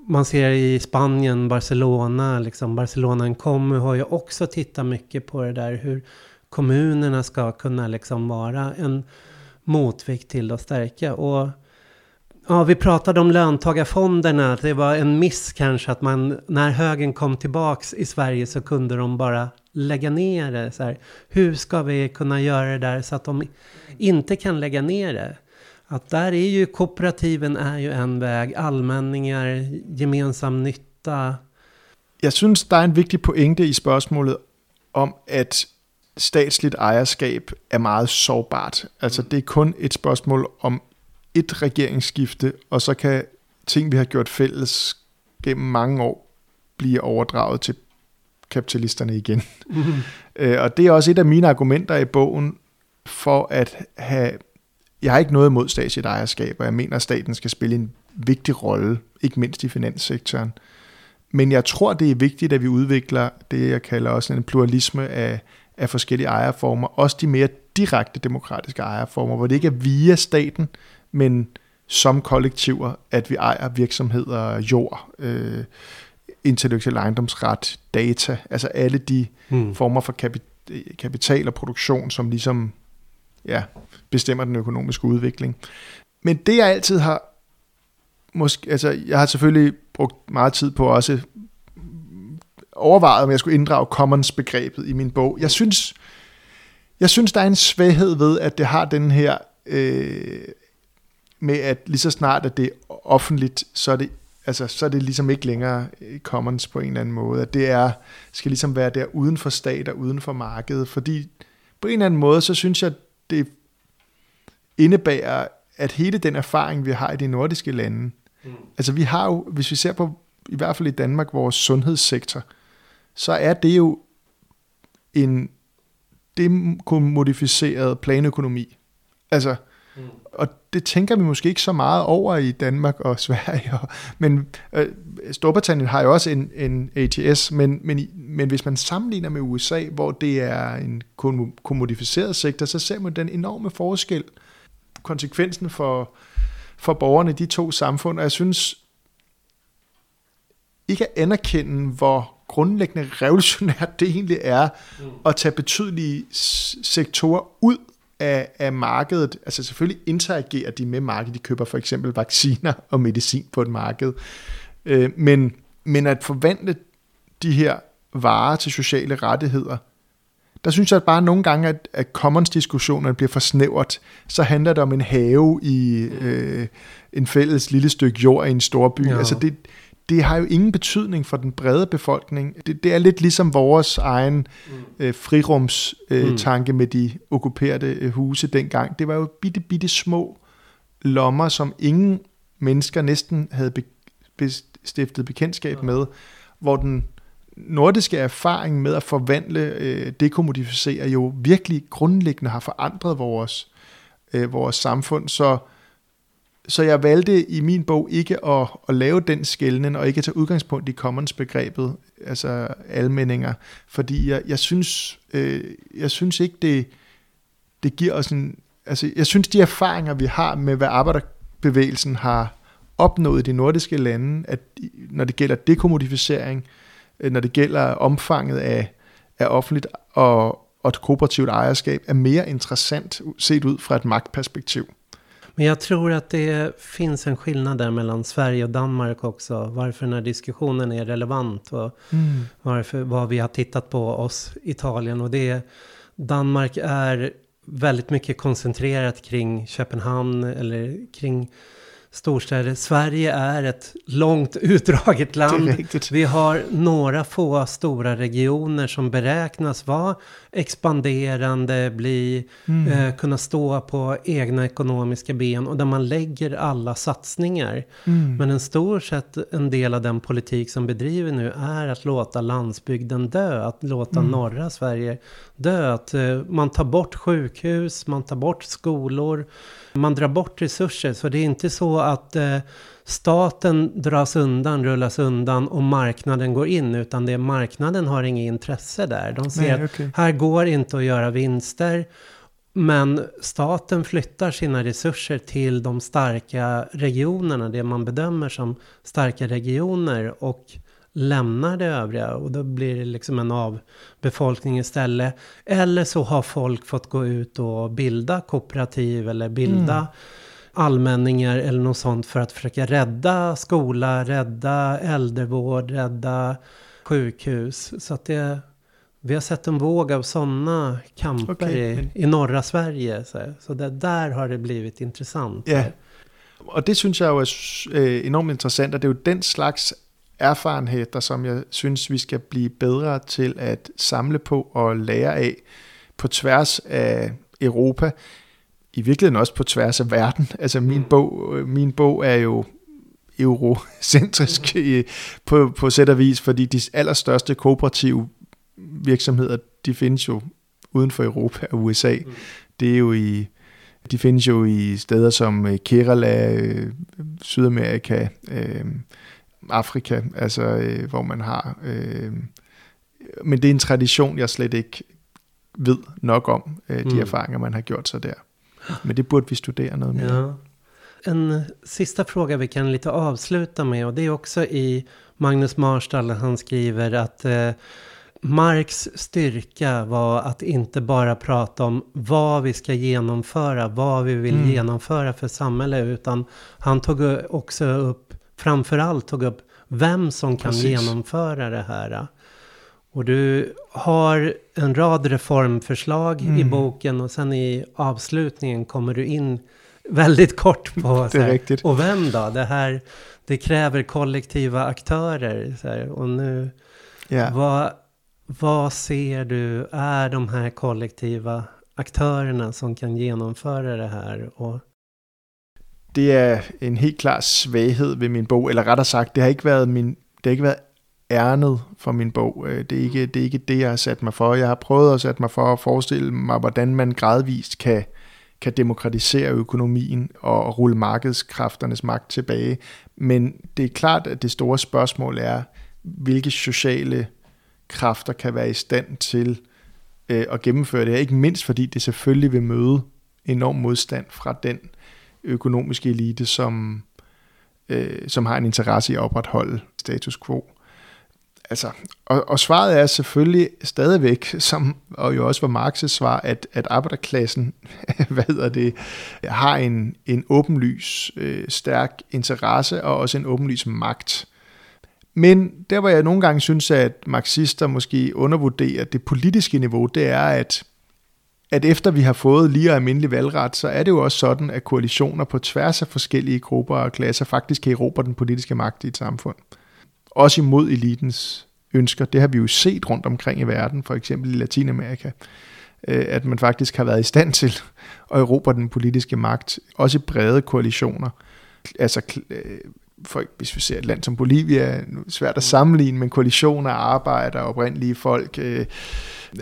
man ser i Spanien, Barcelona, liksom Barcelona Commu har ju också tittat mycket på det där hur kommunerna ska kunna liksom vara en motvikt till att stärka. Och Ja, vi pratade om löntagarfonderna. Det var en miss kanske att man, när högen kom tillbaks i Sverige så kunde de bara lägga ner det. Så här, hur ska vi kunna göra det där så att de inte kan lägga ner det? Att där är ju kooperativen är ju en väg, allmänningar, gemensam nytta. Jag synes, det är en viktig pointe i spørgsmålet om, att statsligt ejerskab er meget sårbart. Altså det er kun et spørgsmål om et regeringsskifte, og så kan ting, vi har gjort fælles gennem mange år, blive overdraget til kapitalisterne igen. Mm-hmm. (laughs) øh, og det er også et af mine argumenter i bogen for at have... Jeg har ikke noget imod statsligt ejerskab, og jeg mener, at staten skal spille en vigtig rolle, ikke mindst i finanssektoren. Men jeg tror, det er vigtigt, at vi udvikler det, jeg kalder også en pluralisme af, af forskellige ejerformer, også de mere direkte demokratiske ejerformer, hvor det ikke er via staten, men som kollektiver, at vi ejer virksomheder, jord, øh, intellektuel ejendomsret, data, altså alle de hmm. former for kapi- kapital og produktion, som ligesom ja, bestemmer den økonomiske udvikling. Men det jeg altid har måske, altså jeg har selvfølgelig brugt meget tid på også overvejet, om jeg skulle inddrage commons begrebet i min bog. Jeg synes, jeg synes, der er en svaghed ved, at det har den her øh, med, at lige så snart at det er offentligt, så er det, altså, så er det ligesom ikke længere øh, commons på en eller anden måde. At det er, skal ligesom være der uden for stat og uden for markedet. Fordi på en eller anden måde, så synes jeg, det indebærer, at hele den erfaring, vi har i de nordiske lande, mm. altså vi har jo, hvis vi ser på, i hvert fald i Danmark, vores sundhedssektor, så er det jo en demodificeret planøkonomi. Altså. Og det tænker vi måske ikke så meget over i Danmark og (laughs) Sverige, og, men øh, Storbritannien har jo også en, en ATS, men, men, men hvis man sammenligner med USA, hvor det er en kommodificeret sektor, så ser man den enorme forskel, konsekvensen for, for borgerne i de to samfund, og jeg synes ikke at anerkende, hvor grundlæggende revolutionært det egentlig er mm. at tage betydelige sektorer ud af, af markedet. Altså selvfølgelig interagerer de med markedet. De køber for eksempel vacciner (laughs) og medicin på et marked. Øh, men, men at forvandle de her varer til sociale rettigheder, der synes jeg at bare nogle gange, at, at commons-diskussionerne bliver for snævert. Så handler det om en have i øh, en fælles lille stykke jord i en stor by. Ja. Altså det, det har jo ingen betydning for den brede befolkning. Det, det er lidt ligesom vores egen mm. øh, frirumstanke øh, mm. med de okkuperede øh, huse dengang. Det var jo bitte, bitte små lommer, som ingen mennesker næsten havde be, be, stiftet bekendtskab ja. med, hvor den nordiske erfaring med at forvandle, øh, dekommodificere jo virkelig grundlæggende har forandret vores, øh, vores samfund. Så så jeg valgte i min bog ikke at, at lave den skældning, og ikke at tage udgangspunkt i commons-begrebet, altså almenninger, fordi jeg, jeg, synes, øh, jeg synes ikke, det, det giver os en... Altså, jeg synes, de erfaringer, vi har med, hvad arbejderbevægelsen har opnået i de nordiske lande, at når det gælder dekommodificering, øh, når det gælder omfanget af, af offentligt og, og et kooperativt ejerskab er mere interessant set ud fra et magtperspektiv. Men jag tror att det finns en skillnad där mellan Sverige och Danmark också. Varför den här diskussionen är relevant och mm. varför, vad vi har tittat på oss Italien. Och det Danmark är väldigt mycket koncentrerat kring Köpenhamn eller kring storstäder. Sverige är ett långt utdraget land. Vi har några få stora regioner som beräknas vara expanderande, bli, mm. eh, kunna stå på egna ekonomiska ben och där man lägger alla satsningar. Mm. Men en stor sett en del av den politik som bedriver nu är att låta landsbygden dö, att låta mm. norra Sverige dö. Att eh, man tar bort sjukhus, man tar bort skolor, man drar bort resurser. Så det är inte så att eh, staten dras undan, rullas undan och marknaden går in. Utan det är marknaden har inget intresse där. De ser Nej, okay. att här går inte att göra vinster. Men staten flyttar sina resurser till de starka regionerna, det man bedömer som starka regioner och lämnar det övriga och då blir det liksom en avbefolkning istället. Eller så har folk fått gå ut och bilda kooperativ eller bilda mm allmänningar eller något sånt för att försöka rädda skola, rädda äldrevård, rädda sjukhus. Så att det, vi har sett en våg av sådana kamper okay. i, i norra Sverige. Så, så det, där har det blivit intressant. Ja, og det synes jeg jo er øh, enormt interessant, og det er jo den slags erfarenheder, som jeg synes, vi skal blive bedre til at samle på og lære af på tværs af Europa i virkeligheden også på tværs af verden. Altså min, mm. bog, min bog er jo eurocentrisk i, på, på sæt og vis, fordi de allerstørste kooperative virksomheder, de findes jo uden for Europa og USA. Mm. Det er jo i, de findes jo i steder som øh, Kerala, øh, Sydamerika, øh, Afrika, altså øh, hvor man har... Øh, men det er en tradition, jeg slet ikke ved nok om, øh, de mm. erfaringer, man har gjort sig der. Men det borde vi studera något mer. Ja. En sista fråga vi kan lite avsluta med och det är också i Magnus Marstall han skriver att eh, Marx styrka var att inte bara prata om vad vi ska genomföra, vad vi vill mm. genomföra för samhälle, utan han tog också upp, framförallt tog upp vem som kan Precis. genomföra det här. Och du har en rad reformförslag mm. i boken och sen i avslutningen kommer du in väldigt kort på (laughs) så här, och vem då? Det här, det kräver kollektiva aktörer. Så här, och nu, yeah. vad, vad ser du är de här kollektiva aktörerna som kan genomföra det här? Och... Det er en helt klar svaghed ved min bog, eller rettere sagt, det har ikke været min, det har ikke været ærnet for min bog. Øh, det er, ikke, det er ikke det, jeg har sat mig for. Jeg har prøvet at sætte mig for at forestille mig, hvordan man gradvist kan, kan demokratisere økonomien og rulle markedskræfternes magt tilbage. Men det er klart, at det store spørgsmål er, hvilke sociale kræfter kan være i stand til øh, at gennemføre det her. Ikke mindst fordi det selvfølgelig vil møde enorm modstand fra den økonomiske elite, som, øh, som har en interesse i at opretholde status quo altså, og, og svaret er selvfølgelig stadigvæk, som, og jo også var Marx's svar, at, at arbejderklassen (laughs) hvad hedder det, har en, en åbenlys øh, stærk interesse og også en åbenlys magt. Men der hvor jeg nogle gange synes, at marxister måske undervurderer det politiske niveau, det er, at, at efter vi har fået lige og almindelig valgret, så er det jo også sådan, at koalitioner på tværs af forskellige grupper og klasser faktisk kan erobre den politiske magt i et samfund også imod elitens ønsker. Det har vi jo set rundt omkring i verden, for eksempel i Latinamerika, øh, at man faktisk har været i stand til at erobre den politiske magt, også i brede koalitioner. Altså, øh, for, hvis vi ser et land som Bolivia, svært at sammenligne, men koalitioner af arbejdere, oprindelige folk, øh,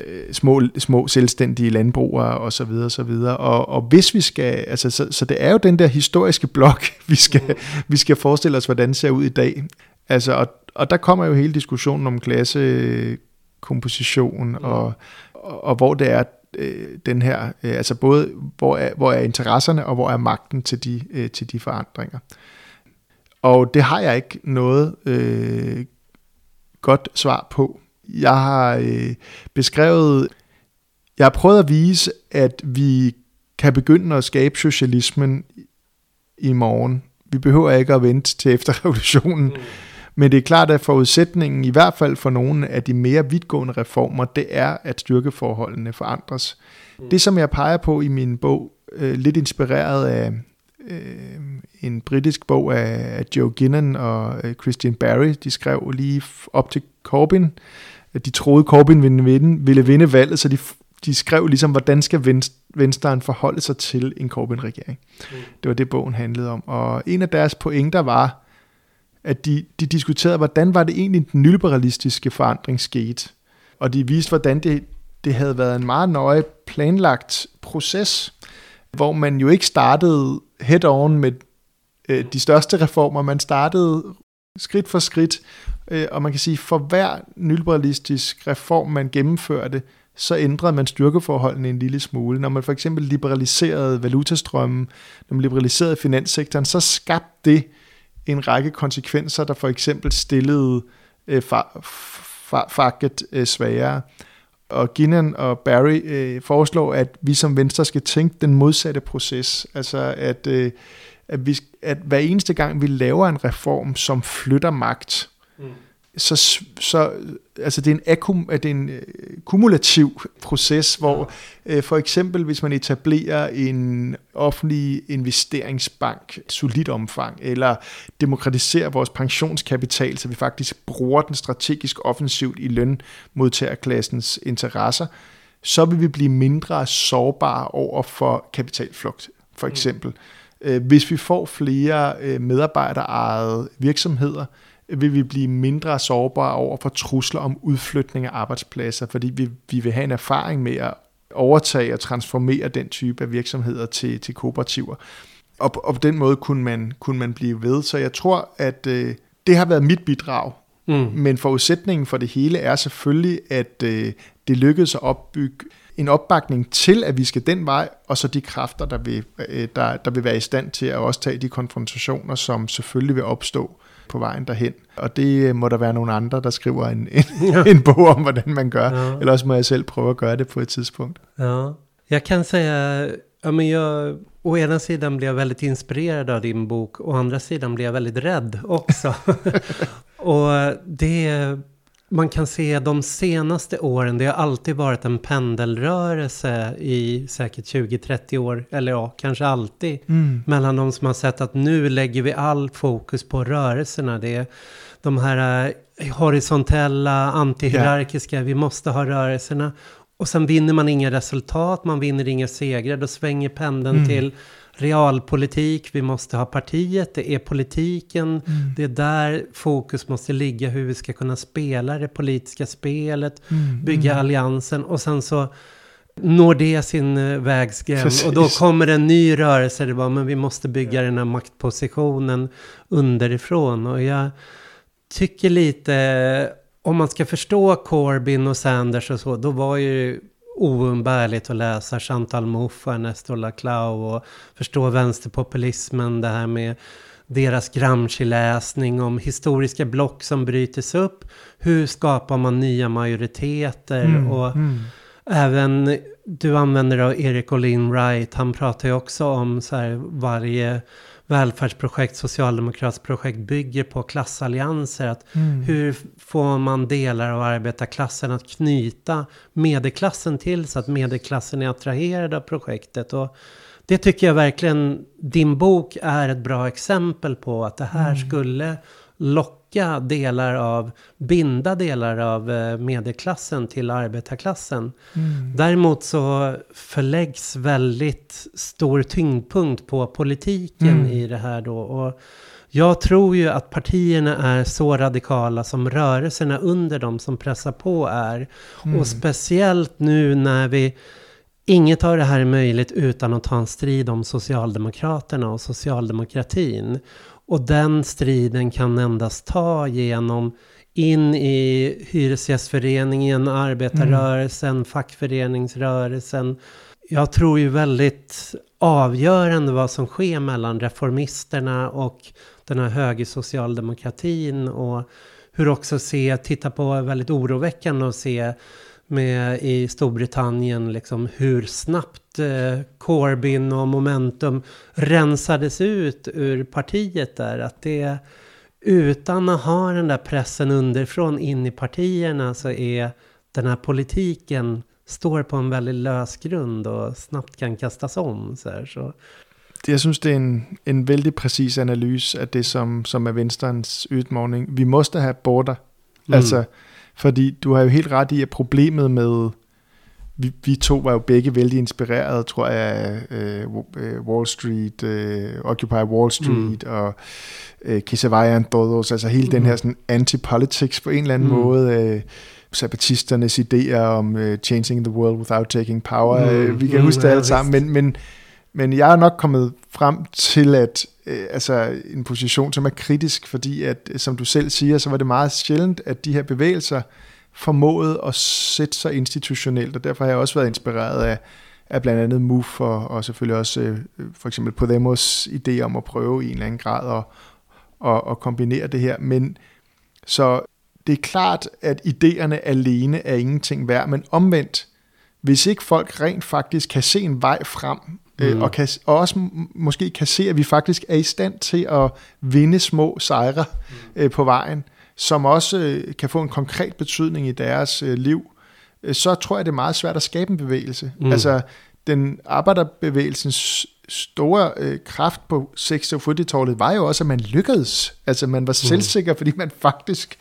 øh, små, små selvstændige landbrugere og så videre, så videre. Og, og hvis vi skal, altså, så, så det er jo den der historiske blok, (laughs) vi skal, vi skal forestille os, hvordan det ser ud i dag. Altså, og, og der kommer jo hele diskussionen om klassekomposition, mm. og, og, og hvor det er øh, den her, øh, altså både hvor er, hvor er interesserne, og hvor er magten til de, øh, til de forandringer. Og det har jeg ikke noget øh, godt svar på. Jeg har øh, beskrevet Jeg har prøvet at vise, at vi kan begynde at skabe socialismen i morgen. Vi behøver ikke at vente til efter (laughs) revolutionen. Mm. Men det er klart, at forudsætningen, i hvert fald for nogle af de mere vidtgående reformer, det er, at styrkeforholdene forandres. Mm. Det, som jeg peger på i min bog, øh, lidt inspireret af øh, en britisk bog af, af Joe Ginnan og øh, Christian Barry, de skrev lige op til Corbyn, at de troede, Corbyn ville vinde, ville vinde valget, så de, de skrev ligesom, hvordan skal Venstren forholde sig til en Corbyn-regering. Mm. Det var det, bogen handlede om. Og en af deres pointer var, at de, de diskuterede, hvordan var det egentlig den nyliberalistiske forandring skete. Og de viste, hvordan det, det havde været en meget nøje planlagt proces, hvor man jo ikke startede head-on med øh, de største reformer, man startede skridt for skridt, øh, og man kan sige, for hver nyliberalistisk reform, man gennemførte, så ændrede man styrkeforholdene en lille smule. Når man for eksempel liberaliserede valutastrømmen, når man liberaliserede finanssektoren, så skabte det en række konsekvenser, der for eksempel stillede øh, fakket øh, svagere. Og Ginnan og Barry øh, foreslår, at vi som Venstre skal tænke den modsatte proces. Altså at, øh, at, vi, at hver eneste gang vi laver en reform, som flytter magt, mm så, så altså det er en, akkum, det er en øh, kumulativ proces, hvor øh, for eksempel hvis man etablerer en offentlig investeringsbank, solidt omfang, eller demokratiserer vores pensionskapital, så vi faktisk bruger den strategisk offensivt i lønmodtagerklassens interesser, så vil vi blive mindre sårbare over for kapitalflugt, for mm. eksempel. Mm. Hvis vi får flere medarbejderejede virksomheder, vil vi blive mindre sårbare over for trusler om udflytning af arbejdspladser, fordi vi, vi vil have en erfaring med at overtage og transformere den type af virksomheder til, til kooperativer. Og, og på den måde kunne man, kunne man blive ved. Så jeg tror, at øh, det har været mit bidrag. Mm. Men forudsætningen for det hele er selvfølgelig, at øh, det lykkedes at opbygge en opbakning til, at vi skal den vej, og så de kræfter, der vil, øh, der, der vil være i stand til at også tage de konfrontationer, som selvfølgelig vil opstå på vejen derhen. Og det øh, må der være nogle andre, der skriver en, (laughs) en, ja. en bog om, hvordan man gør. Ja. Eller også må jag själv pröva att göra det på ett tidspunkt. Ja. Jag kan säga, ja, men jag, å ena sidan blev jag väldigt inspirerad av din bok, å andra sidan blev jag väldigt rädd också. (laughs) och det man kan se de senaste åren, det har alltid varit en pendelrörelse i säkert 20-30 år, eller ja, kanske alltid, mm. mellan de som har sett att nu lägger vi all fokus på rörelserna. Det är de här eh, horisontella, antihierarkiska, yeah. vi måste ha rörelserna. Och sen vinner man inga resultat, man vinner inga segrar, då svänger pendeln mm. till realpolitik, vi måste ha partiet, det är politiken, mm. det är där fokus måste ligga, hur vi ska kunna spela det politiska spelet, mm. bygga mm. alliansen och sen så når det sin eh, vägs gräns. Och då kommer en ny rörelse, det var, men vi måste bygga den här maktpositionen underifrån. Och jag tycker lite, om man ska förstå Corbyn och Sanders och så, då var ju oumbärligt att läsa Chantal Mouffe, Ernesto Laclau och förstå vänsterpopulismen, det här med deras Gramsci-läsning om historiska block som brytes upp. Hur skapar man nya majoriteter? Mm, och mm. även, du använder då Erik Olin Wright, han pratar ju också om så här varje välfärdsprojekt, socialdemokratiskt projekt bygger på klassallianser. Att mm. Hur får man delar av arbetarklassen att knyta medelklassen till så att medelklassen är attraherad av projektet. Och det tycker jag verkligen, din bok är ett bra exempel på att det här mm. skulle locka delar av, binda delar av eh, medelklassen till arbetarklassen. Mm. Däremot så förläggs väldigt stor tyngdpunkt på politiken mm. i det här då. Och jag tror ju att partierna är så radikala som rörelserna under dem som pressar på är. Mm. Och speciellt nu när vi Inget av det här är möjligt utan att ta en strid om Socialdemokraterna och socialdemokratin. Och den striden kan endast ta genom in i Hyresgästföreningen, arbetarrörelsen, mm. fackföreningsrörelsen. Jag tror ju väldigt avgörande vad som sker mellan reformisterna och den här högersocialdemokratin och hur också se, titta på väldigt oroväckande och se med i Storbritannien, liksom hur snabbt eh, Corbyn och Momentum rensades ut ur partiet där. Att det utan att ha den där pressen underifrån in i partierna så är den här politiken står på en väldigt lös grund och snabbt kan kastas om. Så här, så. Jeg synes, det er en, en vældig præcis analyse af det, som, som er Venstrens udmåning. Vi måste have border. Mm. Altså, fordi du har jo helt ret i, at problemet med, vi, vi to var jo begge vældig inspireret, tror jeg, af uh, Wall Street, uh, Occupy Wall Street mm. og uh, Kisavayan Todos, altså hele mm. den her sådan anti-politics på en eller anden mm. måde, uh, sabatisternes idéer om uh, changing the world without taking power, mm. uh, vi kan mm. huske det alle sammen, men, men, men jeg er nok kommet frem til, at øh, altså en position, som er kritisk, fordi at, øh, som du selv siger, så var det meget sjældent, at de her bevægelser formåede at sætte sig institutionelt, og derfor har jeg også været inspireret af, af blandt andet MUF og, og selvfølgelig også øh, for eksempel Podemos idé om at prøve i en eller anden grad at, at, at kombinere det her. Men så det er klart, at idéerne alene er ingenting værd, men omvendt, hvis ikke folk rent faktisk kan se en vej frem Øh, mm. og, kan, og også måske kan se, at vi faktisk er i stand til at vinde små sejre mm. øh, på vejen, som også øh, kan få en konkret betydning i deres øh, liv, øh, så tror jeg, det er meget svært at skabe en bevægelse. Mm. Altså, den arbejderbevægelsens store øh, kraft på 60- og 40-tallet var jo også, at man lykkedes. Altså, man var mm. selvsikker, fordi man faktisk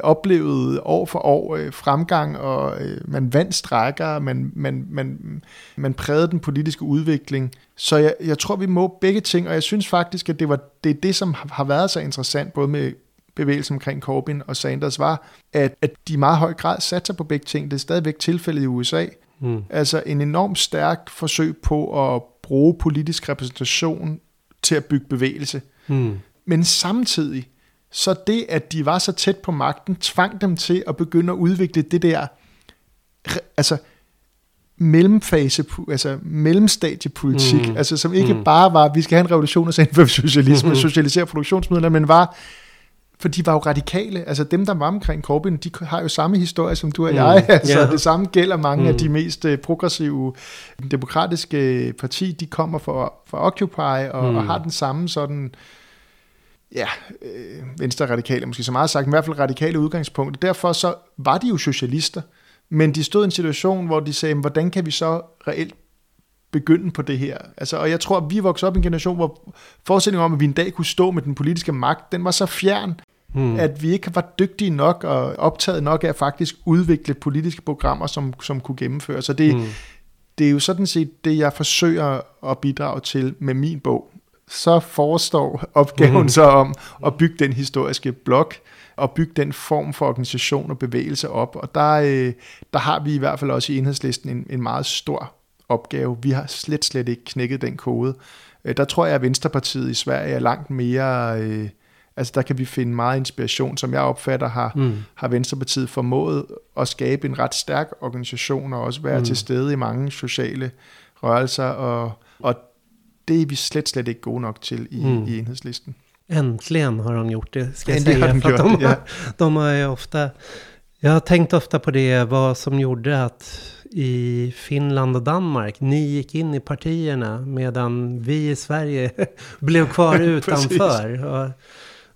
oplevede år for år øh, fremgang, og øh, man vandt strækker, man, man, man, man prægede den politiske udvikling. Så jeg, jeg tror, vi må begge ting, og jeg synes faktisk, at det, var, det er det, som har været så interessant, både med bevægelsen omkring Corbyn og Sanders, var, at, at de i meget høj grad satser på begge ting. Det er stadigvæk tilfældet i USA. Mm. Altså en enormt stærk forsøg på at bruge politisk repræsentation til at bygge bevægelse. Mm. Men samtidig så det, at de var så tæt på magten, tvang dem til at begynde at udvikle det der, altså mellemfase, altså mellemstadiepolitik, mm. altså som ikke mm. bare var, vi skal have en revolution og så indføre socialisme, mm. socialisere produktionsmidler, men var, for de var jo radikale, altså dem, der var omkring Corbyn, de har jo samme historie som du og mm. jeg, (laughs) altså yeah. det samme gælder mange mm. af de mest øh, progressive demokratiske parti, de kommer fra, fra Occupy og, mm. og har den samme sådan ja, øh, venstre radikale måske så meget sagt, men i hvert fald radikale udgangspunkt. Derfor så var de jo socialister, men de stod i en situation, hvor de sagde, hvordan kan vi så reelt begynde på det her? Altså, og jeg tror, at vi voksede op i en generation, hvor forestillingen om, at vi en dag kunne stå med den politiske magt, den var så fjern, hmm. at vi ikke var dygtige nok og optaget nok af at faktisk udvikle politiske programmer, som, som kunne gennemføres. Så det, hmm. det er jo sådan set det, jeg forsøger at bidrage til med min bog så forestår opgaven mm. så om at bygge den historiske blok, og bygge den form for organisation og bevægelse op. Og der, øh, der har vi i hvert fald også i enhedslisten en, en meget stor opgave. Vi har slet, slet ikke knækket den kode. Øh, der tror jeg, at Venstrepartiet i Sverige er langt mere... Øh, altså der kan vi finde meget inspiration, som jeg opfatter har, mm. har Venstrepartiet formået at skabe en ret stærk organisation og også være mm. til stede i mange sociale rørelser og, og det är vi slet, slet ikke gode nok til i, mm. i enhedslisten. Äntligen har de gjort det, ska jag säga. Har de, gjort, de, ja. de har ju ofta... Jag har tänkt ofta på det, vad som gjorde att i Finland och Danmark, ni gick in i partierna medan vi i Sverige (laughs) blev kvar (laughs) utanför. och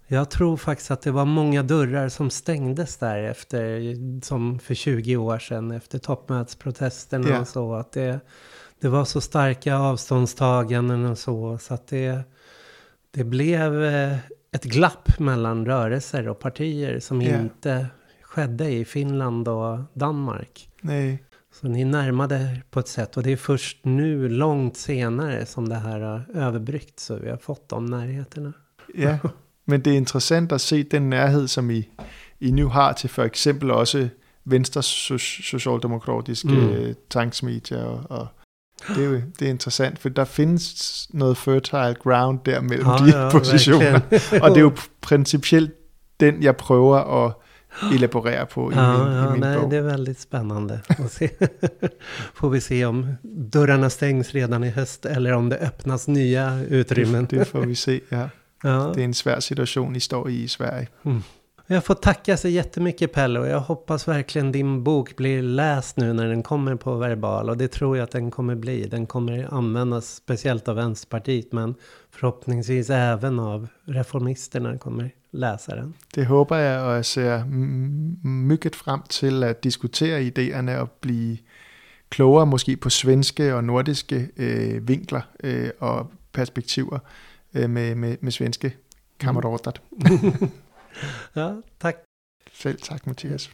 jag tror faktiskt att det var många dörrar som stängdes där efter, som för 20 år sedan, efter toppmötesprotesterna yeah. och så. Att det, det var så starka avståndstaganden och så. Så att det, det blev eh, ett glapp mellan rörelser och partier som yeah. inte skedde i Finland och Danmark. Nej. Så ni närmade på ett sätt. Och det är först nu, långt senare, som det här har överbryggt. Så vi har fått de närheterna. Ja, men det är intressant att se den närhed som I, I nu har till för exempel också Venstres socialdemokratiske mm. tanksmedier og, og det er jo det er interessant, for der findes noget fertile ground der mellem ja, de ja, (laughs) positioner. og det er jo principielt den, jeg prøver at elaborera på i ja, min, ja, i min nej, bok. Det är väldigt spännande att se. (laughs) Får vi se om dörrarna stängs redan i höst eller om det öppnas nya utrymmen. Det, det får vi se, ja. ja. Det är en svær situation, I står i i Sverige. Mm. Jag får tacka så jättemycket Pelle och jag hoppas verkligen din bok blir läst nu när den kommer på verbal. Och det tror jag att den kommer bli. Den kommer användas speciellt av Vänsterpartiet men förhoppningsvis även av reformisterna kommer läsa den. Det hoppas jag och jag ser mycket fram till att diskutera idéerna och bli klogere måske på svenske og nordiske øh, vinkler øh, og perspektiver øh, med, med, med svenske kammerater. (laughs) ja, tak. Selv tak, Mathias.